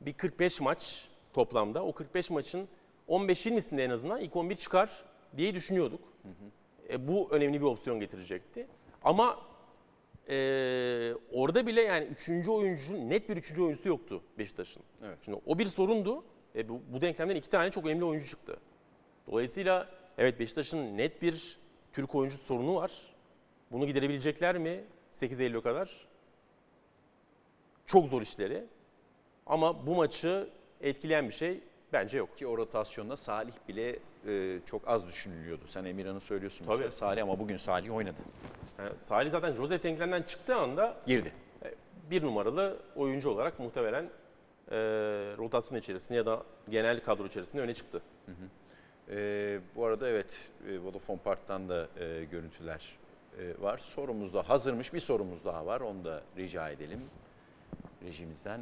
bir 45 maç toplamda. O 45 maçın 15-20'sinde en azından ilk 11 çıkar diye düşünüyorduk. E, bu önemli bir opsiyon getirecekti. Ama e, orada bile yani üçüncü oyuncu, net bir üçüncü oyuncusu yoktu Beşiktaş'ın. Evet. Şimdi o bir sorundu. E, bu, bu denklemden iki tane çok önemli oyuncu çıktı. Dolayısıyla evet Beşiktaş'ın net bir Türk oyuncu sorunu var. Bunu giderebilecekler mi 8 Eylül'e kadar? Çok zor işleri. Ama bu maçı etkileyen bir şey bence yok. Ki o rotasyonda Salih bile e, çok az düşünülüyordu. Sen Emirhan'ı söylüyorsun Tabii. mesela Salih ama bugün Salih oynadı. Yani Salih zaten Josef denklemden çıktığı anda Girdi. bir numaralı oyuncu olarak muhtemelen e, rotasyon içerisinde ya da genel kadro içerisinde öne çıktı. E, bu arada evet e, Vodafone Park'tan da e, görüntüler e, var. Sorumuz da hazırmış. Bir sorumuz daha var. Onu da rica edelim rejimizden.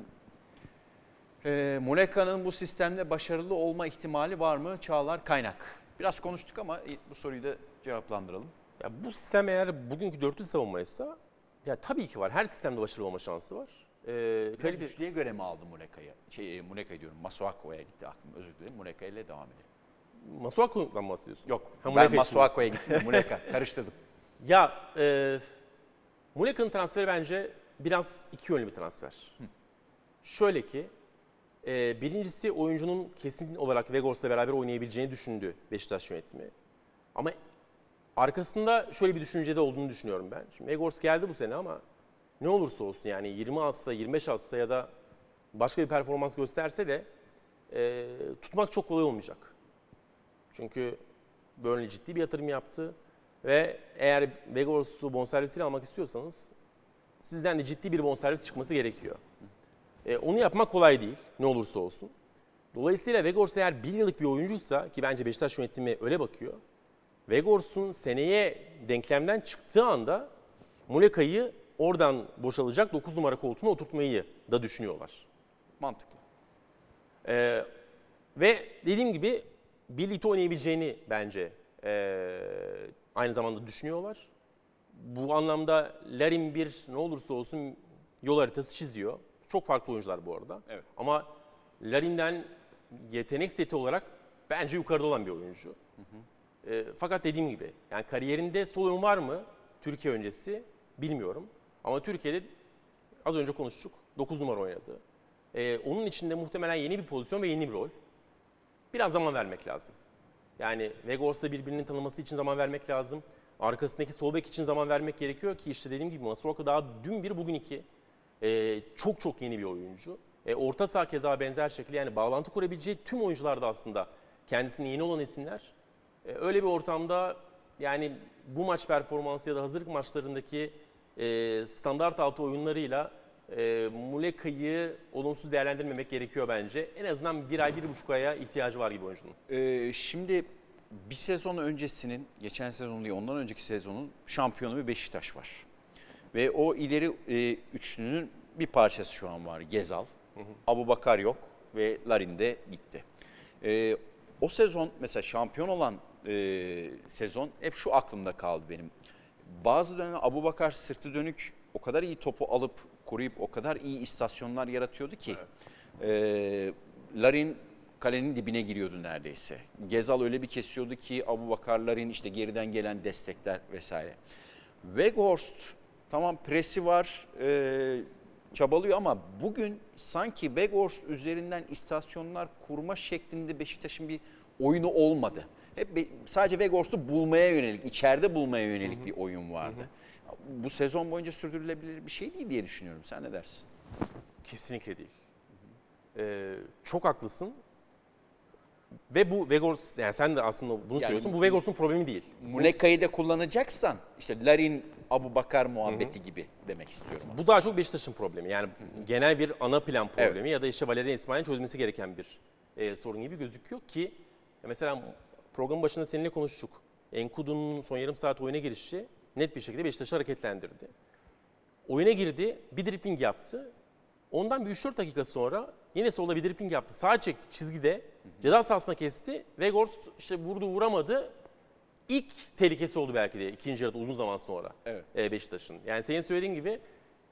E, Muleka'nın bu sistemde başarılı olma ihtimali var mı? Çağlar Kaynak. Biraz konuştuk ama bu soruyu da cevaplandıralım. Ya bu sistem eğer bugünkü dörtlü savunmaysa ya tabii ki var. Her sistemde başarılı olma şansı var. E, Biraz kalite- üçlüye göre mi aldı Muleka'yı? Şey, e, Muleka diyorum. Masuako'ya gitti aklım. Özür dilerim. Muleka ile devam edelim. Masuaku'dan mı bahsediyorsun? Yok. Ha, ben Masuako'ya gittim. Muleka. Karıştırdım. Ya e, Muleka'nın transferi bence biraz iki yönlü bir transfer. Şöyle ki, e, birincisi oyuncunun kesin olarak Vegors'la beraber oynayabileceğini düşündü Beşiktaş yönetimi. Ama arkasında şöyle bir düşüncede olduğunu düşünüyorum ben. Şimdi Vegors geldi bu sene ama ne olursa olsun yani 20 atsa, 25 atsa ya da başka bir performans gösterse de e, tutmak çok kolay olmayacak. Çünkü Burnley ciddi bir yatırım yaptı ve eğer Vegors'u bonservisiyle almak istiyorsanız sizden de ciddi bir bonservis çıkması gerekiyor. E, onu yapmak kolay değil ne olursa olsun. Dolayısıyla Vegors eğer bir yıllık bir oyuncuysa ki bence Beşiktaş yönetimi öyle bakıyor. Vegors'un seneye denklemden çıktığı anda Muleka'yı oradan boşalacak 9 numara koltuğuna oturtmayı da düşünüyorlar. Mantıklı. Ee, ve dediğim gibi birlikte oynayabileceğini bence ee, aynı zamanda düşünüyorlar. Bu anlamda Larin bir ne olursa olsun yol haritası çiziyor. Çok farklı oyuncular bu arada. Evet. Ama Larin'den yetenek seti olarak bence yukarıda olan bir oyuncu. Ee, fakat dediğim gibi yani kariyerinde sol oyun var mı Türkiye öncesi bilmiyorum. Ama Türkiye'de az önce konuştuk 9 numara oynadı. Ee, onun içinde muhtemelen yeni bir pozisyon ve yeni bir rol. Biraz zaman vermek lazım. Yani Vegors'la birbirinin tanıması için zaman vermek lazım. Arkasındaki sol bek için zaman vermek gerekiyor ki işte dediğim gibi Masuaku daha dün bir bugün iki. Ee, çok çok yeni bir oyuncu. Ee, orta saha keza benzer şekilde yani bağlantı kurabileceği tüm oyuncular da aslında kendisine yeni olan isimler. Ee, öyle bir ortamda yani bu maç performansı ya da hazırlık maçlarındaki e, standart altı oyunlarıyla e, Muleka'yı olumsuz değerlendirmemek gerekiyor bence. En azından bir ay, bir buçuk aya ihtiyacı var gibi oyuncunun. Ee, şimdi bir sezon öncesinin, geçen sezon değil ondan önceki sezonun şampiyonu bir Beşiktaş var. Ve o ileri e, üçlünün bir parçası şu an var. Gezal, Abu Bakar yok ve Larin de gitti. Ee, o sezon mesela şampiyon olan e, sezon hep şu aklımda kaldı benim. Bazı dönemde Abu Bakar sırtı dönük o kadar iyi topu alıp koruyup o kadar iyi istasyonlar yaratıyordu ki. e, Larin kalenin dibine giriyordu neredeyse. Gezal öyle bir kesiyordu ki Abu Bakarların işte geriden gelen destekler vesaire. Weghorst tamam presi var, e, çabalıyor ama bugün sanki Weghorst üzerinden istasyonlar kurma şeklinde Beşiktaş'ın bir oyunu olmadı. Hep be- sadece Weghorst'u bulmaya yönelik, içeride bulmaya yönelik bir oyun vardı. Bu sezon boyunca sürdürülebilir bir şey değil diye düşünüyorum. Sen ne dersin? Kesinlikle değil. Ee, çok haklısın. Ve bu Vegors, yani sen de aslında bunu söylüyorsun. Bu Vegors'un problemi değil. Muleka'yı da kullanacaksan işte Larin Abu Bakar muhabbeti gibi demek istiyorum. Bu aslında. daha çok Beşiktaş'ın problemi. Yani genel bir ana plan problemi ya da işte Valerian İsmail'in çözmesi gereken bir e, sorun gibi gözüküyor ki mesela programın başında seninle konuştuk. Enkudu'nun son yarım saat oyuna girişi net bir şekilde Beşiktaş'ı hareketlendirdi. Oyuna girdi, bir dribbling yaptı. Ondan bir 3-4 dakika sonra yine solda bir dribbling yaptı. Sağa çekti çizgide. Ceza sahasına kesti. Vegors işte vurdu vuramadı. İlk tehlikesi oldu belki de ikinci yarıda uzun zaman sonra Evet. e, Beşiktaş'ın. Yani senin söylediğin gibi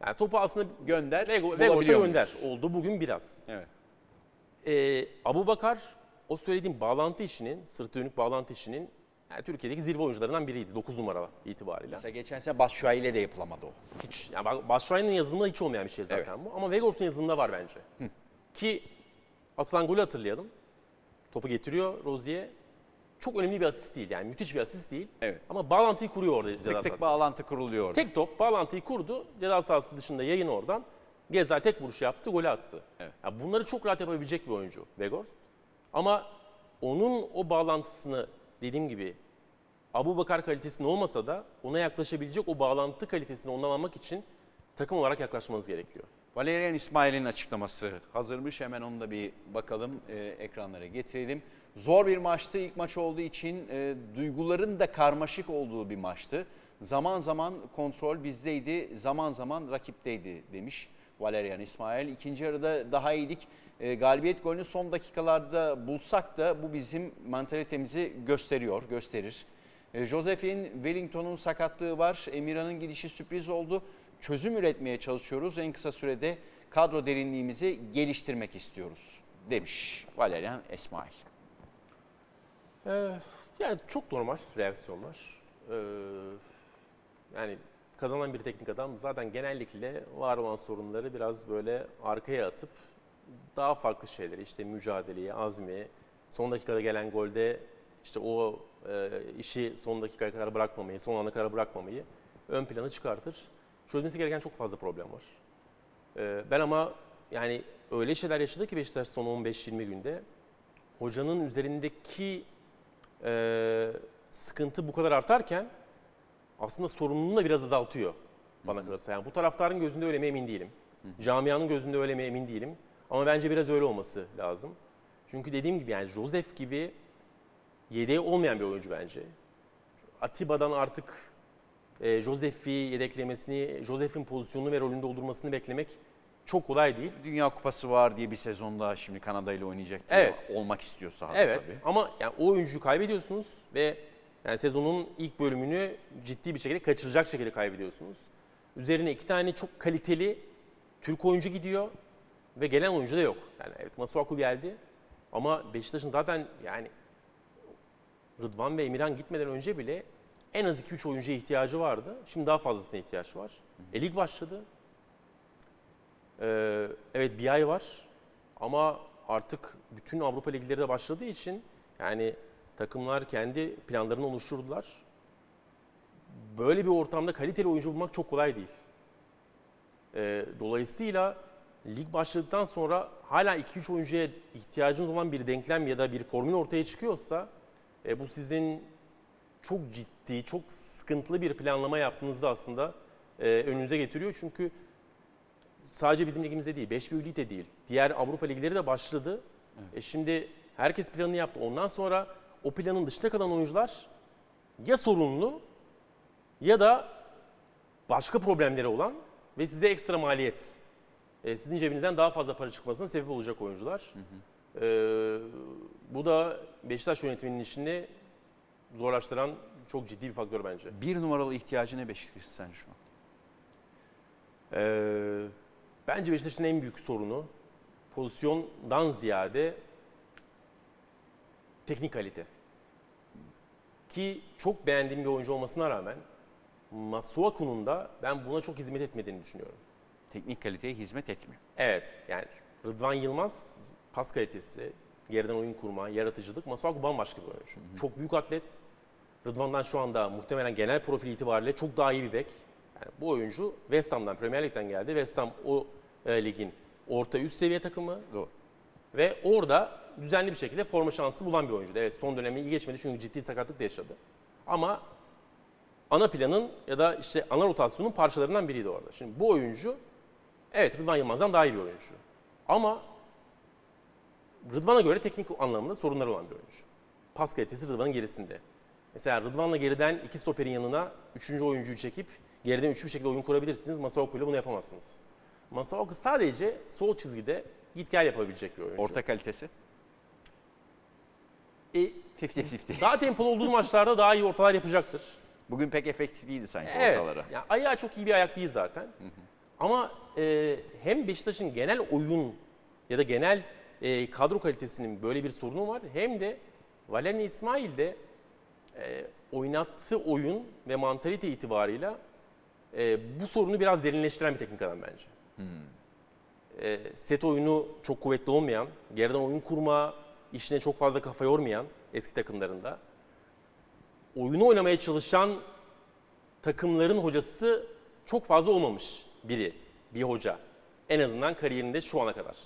yani topu aslında Gönder, muyuz? gönder. Oldu bugün biraz. Evet. Ee, Abu Bakar o söylediğim bağlantı işinin, sırt dönük bağlantı işinin yani Türkiye'deki zirve oyuncularından biriydi 9 numara itibariyle. Mesela geçen sene Batshuayi ile de yapılamadı o. Hiç, yani Batshuayi'nin yazılımında hiç olmayan bir şey zaten bu. Ama Vegors'un yazılımında var bence. Ki atılan golü hatırlayalım. Topu getiriyor Rozier. Çok önemli bir asist değil yani müthiş bir asist değil. Evet. Ama bağlantıyı kuruyor orada ceza Tık tık sahasında. bağlantı kuruluyor. Tek top bağlantıyı kurdu. Ceza sahası dışında yayın oradan. Gezal tek vuruş yaptı, golü attı. Evet. Ya bunları çok rahat yapabilecek bir oyuncu Vegors. Ama onun o bağlantısını dediğim gibi Abu Bakar kalitesinde olmasa da ona yaklaşabilecek o bağlantı kalitesini ondan almak için takım olarak yaklaşmanız gerekiyor. Valerian İsmail'in açıklaması hazırmış. Hemen onu da bir bakalım e, ekranlara getirelim. Zor bir maçtı. İlk maç olduğu için e, duyguların da karmaşık olduğu bir maçtı. Zaman zaman kontrol bizdeydi, zaman zaman rakipteydi demiş Valerian İsmail. İkinci yarıda daha iyiydik. E, galibiyet golünü son dakikalarda bulsak da bu bizim mantalitemizi gösteriyor, gösterir. E, Joseph'in Wellington'un sakatlığı var. Emirhan'ın gidişi sürpriz oldu. Çözüm üretmeye çalışıyoruz. En kısa sürede kadro derinliğimizi geliştirmek istiyoruz demiş Valerian İsmail. Ee, yani çok normal reaksiyonlar. Ee, yani kazanan bir teknik adam zaten genellikle var olan sorunları biraz böyle arkaya atıp daha farklı şeyleri işte mücadeleyi, azmi, son dakikada gelen golde işte o e, işi son dakikaya kadar bırakmamayı, son ana kadar bırakmamayı ön plana çıkartır. Çözmesi gereken çok fazla problem var. E, ben ama yani öyle şeyler yaşadı ki Beşiktaş son 15-20 günde hocanın üzerindeki e, sıkıntı bu kadar artarken aslında sorumluluğunu da biraz azaltıyor bana kalırsa. Yani bu taraftarın gözünde öyle mi emin değilim. Camianın gözünde öyle mi emin değilim. Ama bence biraz öyle olması lazım. Çünkü dediğim gibi yani Josef gibi yedeği olmayan bir oyuncu bence. Atiba'dan artık e, Josef'i yedeklemesini, Josef'in pozisyonunu ve rolünü doldurmasını beklemek çok kolay değil. Dünya Kupası var diye bir sezonda şimdi Kanada ile oynayacak diye Evet. olmak istiyor sahada Evet tabii. ama yani o oyuncuyu kaybediyorsunuz ve yani sezonun ilk bölümünü ciddi bir şekilde kaçıracak şekilde kaybediyorsunuz. Üzerine iki tane çok kaliteli Türk oyuncu gidiyor ve gelen oyuncu da yok. Yani evet Masuaku geldi ama Beşiktaş'ın zaten yani Rıdvan ve Emirhan gitmeden önce bile en az 2-3 oyuncuya ihtiyacı vardı. Şimdi daha fazlasına ihtiyaç var. E lig başladı. Ee, evet bir ay var ama artık bütün Avrupa ligleri de başladığı için yani takımlar kendi planlarını oluşturdular. Böyle bir ortamda kaliteli oyuncu bulmak çok kolay değil. Ee, dolayısıyla lig başladıktan sonra hala 2-3 oyuncuya ihtiyacınız olan bir denklem ya da bir formül ortaya çıkıyorsa e, bu sizin çok ciddi, çok sıkıntılı bir planlama yaptığınızda aslında e, önünüze getiriyor. Çünkü sadece bizim ligimizde değil, 5 büyük lig de değil. Diğer Avrupa ligleri de başladı. E şimdi herkes planını yaptı. Ondan sonra o planın dışında kalan oyuncular ya sorunlu ya da başka problemleri olan ve size ekstra maliyet, e, sizin cebinizden daha fazla para çıkmasına sebep olacak oyuncular. E, bu da Beşiktaş yönetiminin işini zorlaştıran çok ciddi bir faktör bence. Bir numaralı ihtiyacı ne Beşiktaş sen şu an? Ee, bence Beşiktaş'ın en büyük sorunu pozisyondan ziyade teknik kalite. Ki çok beğendiğim bir oyuncu olmasına rağmen Masuaku'nun da ben buna çok hizmet etmediğini düşünüyorum. Teknik kaliteye hizmet etmiyor. Evet yani Rıdvan Yılmaz pas kalitesi, geriden oyun kurma, yaratıcılık. Masuaku bambaşka bir oyuncu. Çok büyük atlet. Rıdvan'dan şu anda muhtemelen genel profil itibariyle çok daha iyi bir bek. Yani bu oyuncu West Ham'dan, Premier Lig'den geldi. West Ham o e, ligin orta üst seviye takımı Doğru. ve orada düzenli bir şekilde forma şansı bulan bir oyuncuydu. Evet son dönemi iyi geçmedi çünkü ciddi sakatlık da yaşadı. Ama ana planın ya da işte ana rotasyonun parçalarından biriydi orada. Şimdi bu oyuncu evet Rıdvan Yılmaz'dan daha iyi bir oyuncu. Ama Rıdvan'a göre teknik anlamında sorunları olan bir oyuncu. Pas kalitesi Rıdvan'ın gerisinde. Mesela Rıdvan'la geriden iki stoperin yanına üçüncü oyuncuyu çekip geriden üçlü bir şekilde oyun kurabilirsiniz. Masaoku ile bunu yapamazsınız. Masaoku sadece sol çizgide git gel yapabilecek bir oyuncu. Orta kalitesi? E, 50-50. daha tempolu olduğu maçlarda daha iyi ortalar yapacaktır. Bugün pek efektif değildi sanki Evet. ortalara. Yani ayağı çok iyi bir ayak değil zaten. Ama e, hem Beşiktaş'ın genel oyun ya da genel e, kadro kalitesinin böyle bir sorunu var. Hem de Valerian İsmail de e, oynattığı oyun ve mantalite itibarıyla e, bu sorunu biraz derinleştiren bir teknik adam bence. E, set oyunu çok kuvvetli olmayan, geriden oyun kurma işine çok fazla kafa yormayan eski takımlarında oyunu oynamaya çalışan takımların hocası çok fazla olmamış biri, bir hoca. En azından kariyerinde şu ana kadar.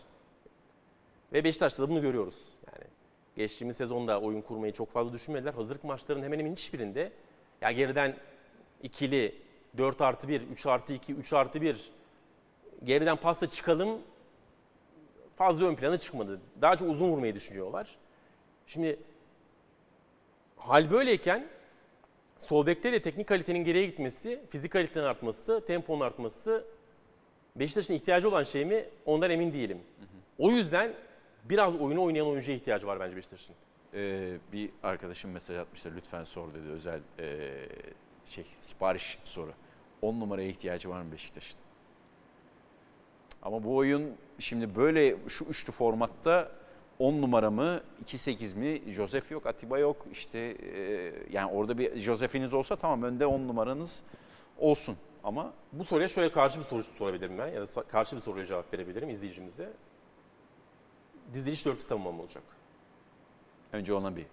Ve Beşiktaş'ta da bunu görüyoruz. Yani geçtiğimiz sezonda oyun kurmayı çok fazla düşünmediler. Hazırlık maçlarının hemen hemen hiçbirinde ya geriden ikili, 4 artı 1, 3 artı 2, 3 artı 1 geriden pasla çıkalım fazla ön plana çıkmadı. Daha çok uzun vurmayı düşünüyorlar. Şimdi hal böyleyken sol bekte de teknik kalitenin geriye gitmesi, fizik kalitenin artması, temponun artması Beşiktaş'ın ihtiyacı olan şey mi? Ondan emin değilim. O yüzden biraz oyunu oynayan oyuncuya ihtiyacı var bence Beşiktaş'ın. Ee, bir arkadaşım mesaj atmıştı lütfen sor dedi özel ee, şey sipariş soru. 10 numaraya ihtiyacı var mı Beşiktaş'ın? Ama bu oyun şimdi böyle şu üçlü formatta 10 numara mı 2-8 mi Josef yok Atiba yok işte ee, yani orada bir Josef'iniz olsa tamam önde 10 numaranız olsun. Ama Bu soruya şöyle karşı bir soru sorabilirim ben ya da karşı bir soruya cevap verebilirim izleyicimize. Diziliş dörtlü savunma mı olacak? önce ona bir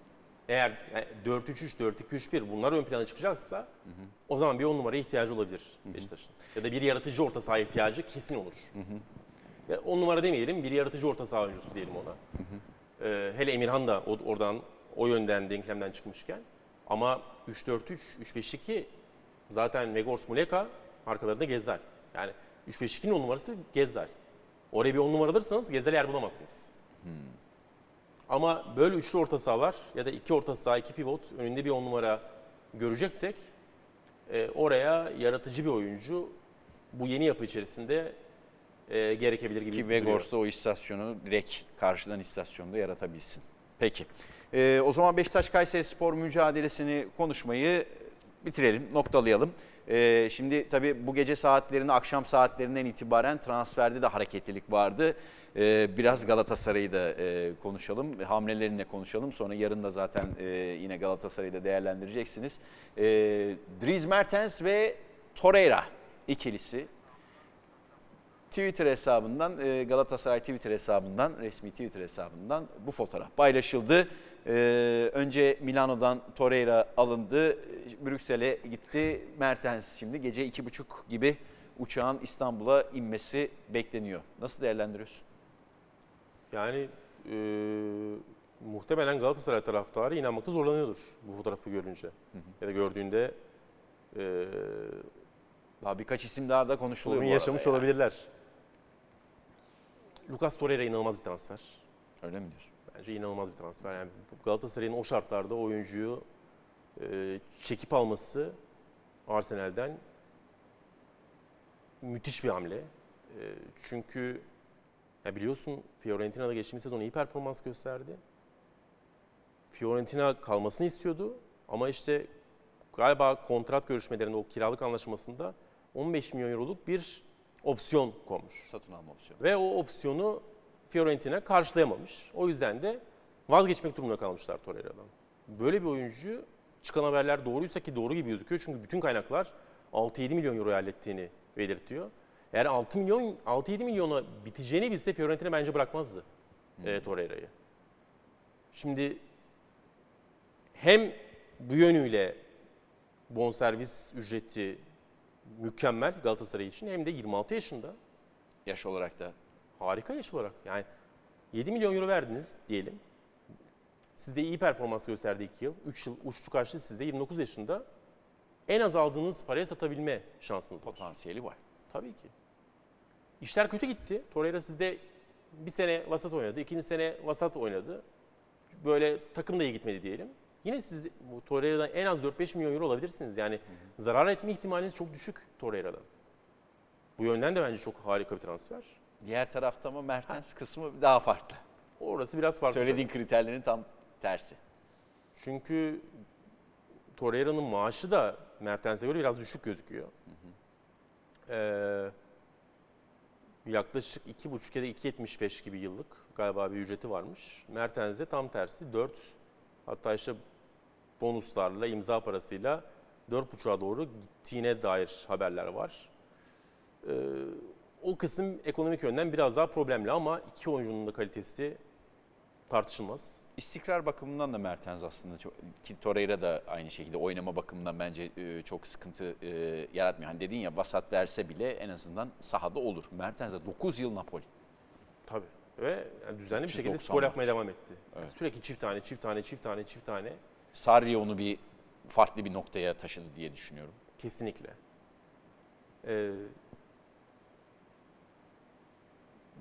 Eğer yani 4-3-3, 4-2-3-1 bunlar ön plana çıkacaksa o zaman bir 10 numaraya ihtiyacı olabilir Beşiktaş'ın. Ya da bir yaratıcı orta saha ihtiyacı kesin olur. Ya 10 numara demeyelim, bir yaratıcı orta saha oyuncusu diyelim ona. Ee, hele Emirhan da oradan o yönden denklemden çıkmışken. Ama 3-4-3, 3-5-2 zaten Vegors Muleka arkalarında Gezer. Yani 3-5-2'nin 10 numarası Gezer. Oraya bir 10 numara alırsanız Gezer'e yer bulamazsınız. Ama böyle üçlü orta sahalar ya da iki orta saha, iki pivot önünde bir on numara göreceksek e, oraya yaratıcı bir oyuncu bu yeni yapı içerisinde e, gerekebilir gibi ki. Vegors'ta o istasyonu direkt karşıdan istasyonda yaratabilsin. Peki. Ee, o zaman Beşiktaş Kayseri Spor mücadelesini konuşmayı bitirelim, noktalayalım. Ee, şimdi tabii bu gece saatlerinde, akşam saatlerinden itibaren transferde de hareketlilik vardı. Ee, biraz Galatasaray'ı da e, konuşalım, hamlelerini konuşalım. Sonra yarın da zaten e, yine Galatasaray'ı da değerlendireceksiniz. Ee, Dries Mertens ve Torreira ikilisi Twitter hesabından e, Galatasaray Twitter hesabından resmi Twitter hesabından bu fotoğraf paylaşıldı. E, Önce Milano'dan Torreira alındı. Brüksel'e gitti. Mertens şimdi gece iki buçuk gibi uçağın İstanbul'a inmesi bekleniyor. Nasıl değerlendiriyorsun? Yani e, muhtemelen Galatasaray taraftarı inanmakta zorlanıyordur bu fotoğrafı görünce. Ya da gördüğünde e, Daha birkaç isim daha da konuşuluyor sorun yaşamış yani. olabilirler. Lucas Torreira inanılmaz bir transfer. Öyle mi diyorsun? Bence inanılmaz bir transfer. Yani Galatasaray'ın o şartlarda oyuncuyu e, çekip alması Arsenal'den müthiş bir hamle. E, çünkü ya biliyorsun Fiorentina'da geçtiğimiz sezon iyi performans gösterdi. Fiorentina kalmasını istiyordu ama işte galiba kontrat görüşmelerinde o kiralık anlaşmasında 15 milyon euroluk bir opsiyon konmuş. Satın alma opsiyonu. Ve o opsiyonu Fiorentina karşılayamamış. O yüzden de vazgeçmek durumunda kalmışlar Torreira'dan. Böyle bir oyuncu çıkan haberler doğruysa ki doğru gibi gözüküyor. Çünkü bütün kaynaklar 6-7 milyon euro hallettiğini belirtiyor. Eğer 6 milyon 6-7 milyona biteceğini bilse Fiorentina bence bırakmazdı e, Torreira'yı. Şimdi hem bu yönüyle bonservis ücreti mükemmel Galatasaray için hem de 26 yaşında. Yaş olarak da Harika yaş olarak. Yani 7 milyon euro verdiniz diyelim. Sizde iyi performans gösterdi 2 yıl. 3 yıl uçtu kaçtı sizde 29 yaşında. En az aldığınız paraya satabilme şansınız var. potansiyeli var. Tabii ki. İşler kötü gitti. Torreira sizde bir sene vasat oynadı, ikinci sene vasat oynadı. Böyle takım da iyi gitmedi diyelim. Yine siz bu Torreira'dan en az 4-5 milyon euro alabilirsiniz. Yani zarar etme ihtimaliniz çok düşük Torreira'dan. Bu yönden de bence çok harika bir transfer. Diğer tarafta ama Mertens kısmı daha farklı. Orası biraz farklı. Söylediğin kriterlerin tam tersi. Çünkü Torreira'nın maaşı da Mertens'e göre biraz düşük gözüküyor. Ee, yaklaşık 2,5 ya da 2,75 gibi yıllık galiba bir ücreti varmış. Mertens'de tam tersi 4 hatta işte bonuslarla imza parasıyla 4,5'a doğru gittiğine dair haberler var. Ee, o kısım ekonomik yönden biraz daha problemli ama iki oyuncunun da kalitesi tartışılmaz. İstikrar bakımından da Mertens aslında çok, ki Torreira da aynı şekilde oynama bakımından bence e, çok sıkıntı e, yaratmıyor. Hani dedin ya vasat verse bile en azından sahada olur. Mertens de 9 yıl Napoli. Tabii. Ve yani düzenli bir şekilde 390 skor yapmaya devam etti. Yani Evet. sürekli çift tane, çift tane, çift tane, çift tane. Sarri onu bir farklı bir noktaya taşıdı diye düşünüyorum. Kesinlikle. Ee,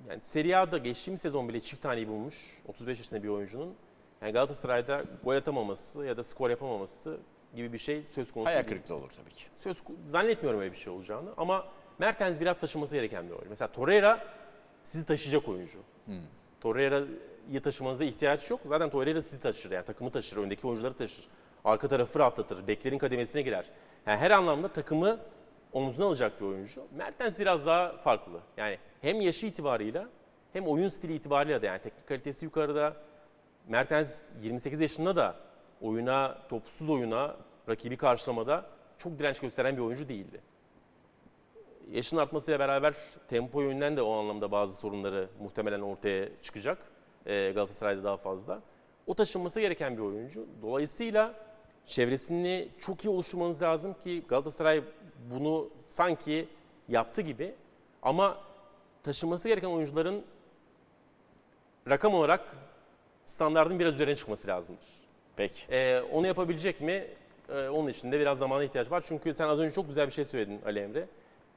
yani Serie A'da geçtiğimiz sezon bile çift taneyi bulmuş 35 yaşında bir oyuncunun. Yani Galatasaray'da gol atamaması ya da skor yapamaması gibi bir şey söz konusu Hayal değil. kırıklığı olur tabii ki. Söz zannetmiyorum öyle bir şey olacağını ama Mertens biraz taşıması gereken bir oyuncu. Mesela Torreira sizi taşıyacak oyuncu. Torreira'yı taşımanıza ihtiyaç yok. Zaten Torreira sizi taşır yani takımı taşır, öndeki oyuncuları taşır. Arka tarafı rahatlatır, beklerin kademesine girer. Yani her anlamda takımı omzuna alacak bir oyuncu. Mertens biraz daha farklı. Yani hem yaşı itibarıyla hem oyun stili itibarıyla da yani teknik kalitesi yukarıda. Mertens 28 yaşında da oyuna, topsuz oyuna, rakibi karşılamada çok direnç gösteren bir oyuncu değildi. yaşın artmasıyla beraber tempo yönünden de o anlamda bazı sorunları muhtemelen ortaya çıkacak. Ee, Galatasaray'da daha fazla. O taşınması gereken bir oyuncu. Dolayısıyla çevresini çok iyi oluşturmanız lazım ki Galatasaray bunu sanki yaptı gibi. Ama taşınması gereken oyuncuların rakam olarak standardın biraz üzerine çıkması lazımdır. Peki. Ee, onu yapabilecek mi? Ee, onun için de biraz zamana ihtiyaç var. Çünkü sen az önce çok güzel bir şey söyledin Ali Emre.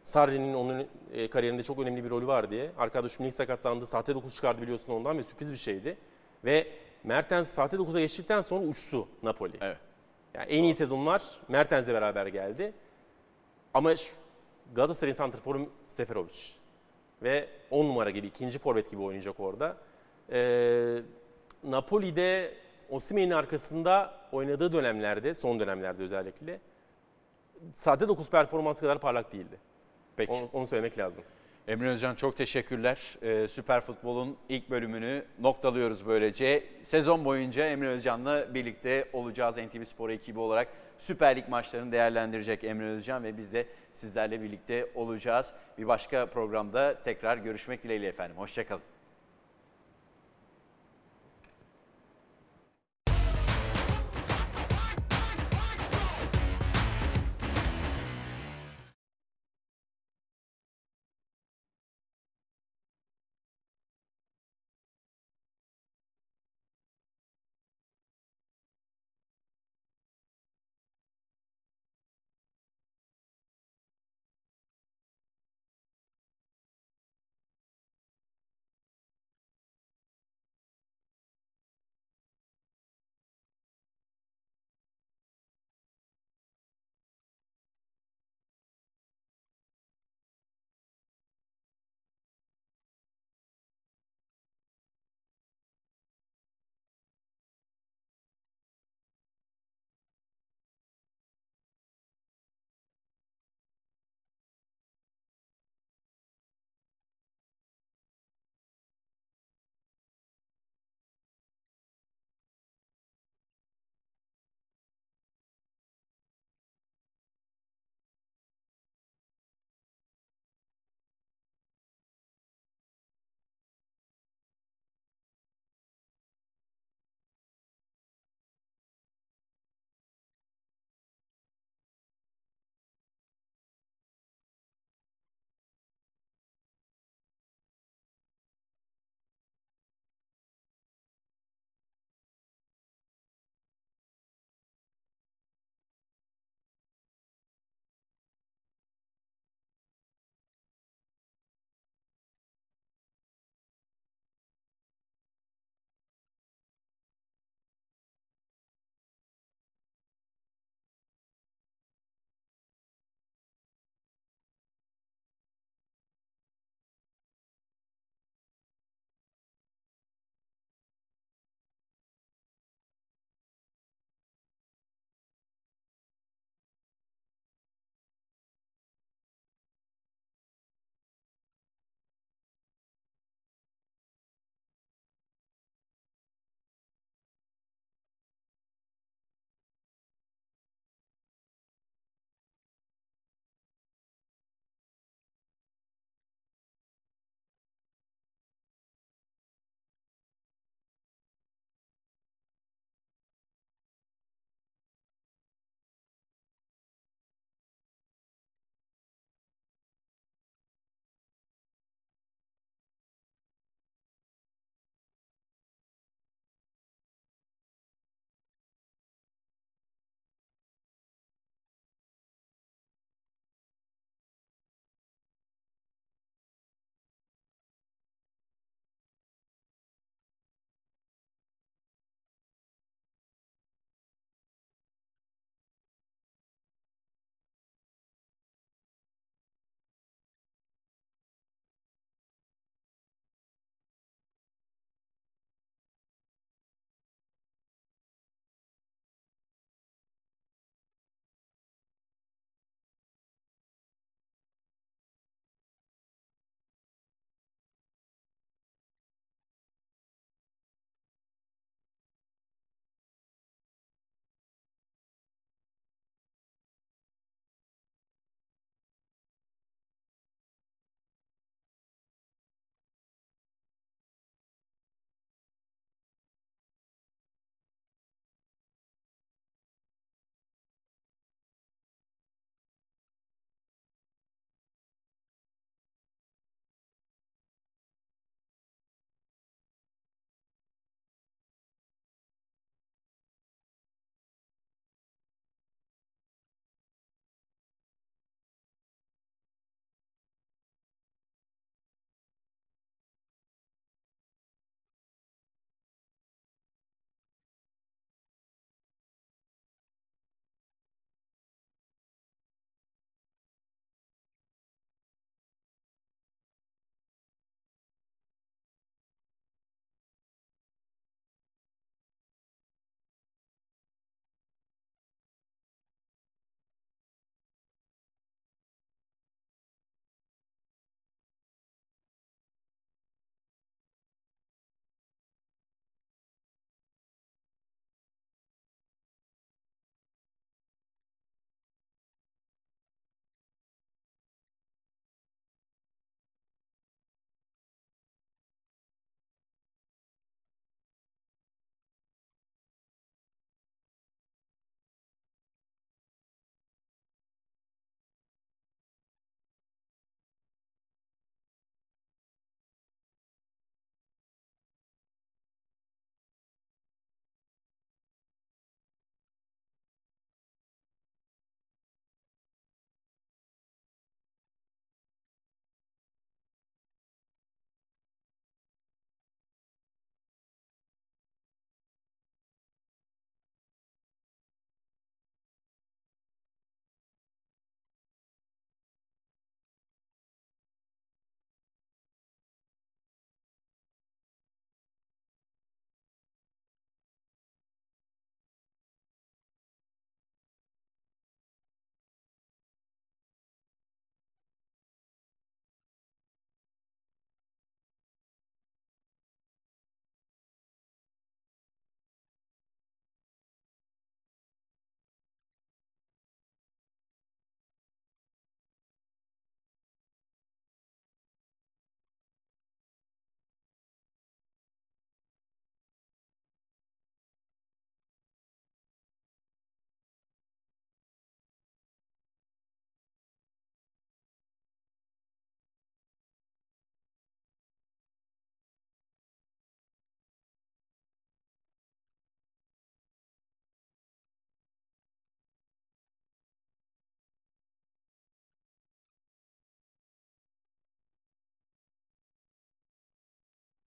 Sarri'nin onun e, kariyerinde çok önemli bir rolü var diye. Arkadaşım ilk sakatlandı. Sahte 9 çıkardı biliyorsun ondan ve sürpriz bir şeydi. Ve Mertens sahte 9'a geçtikten sonra uçtu Napoli. Evet. Yani en iyi sezonlar Mertens'le beraber geldi. Ama Galatasaray'ın santrforu Seferovic. Ve 10 numara gibi, ikinci forvet gibi oynayacak orada. Ee, Napoli'de Osimhen'in arkasında oynadığı dönemlerde, son dönemlerde özellikle sahte 9 performansı kadar parlak değildi. Peki. Onu, onu söylemek lazım. Emre Özcan çok teşekkürler. Ee, Süper Futbol'un ilk bölümünü noktalıyoruz böylece. Sezon boyunca Emre Özcan'la birlikte olacağız NTV Spor ekibi olarak. Süper Lig maçlarını değerlendirecek Emre Özcan ve biz de sizlerle birlikte olacağız. Bir başka programda tekrar görüşmek dileğiyle efendim. Hoşçakalın.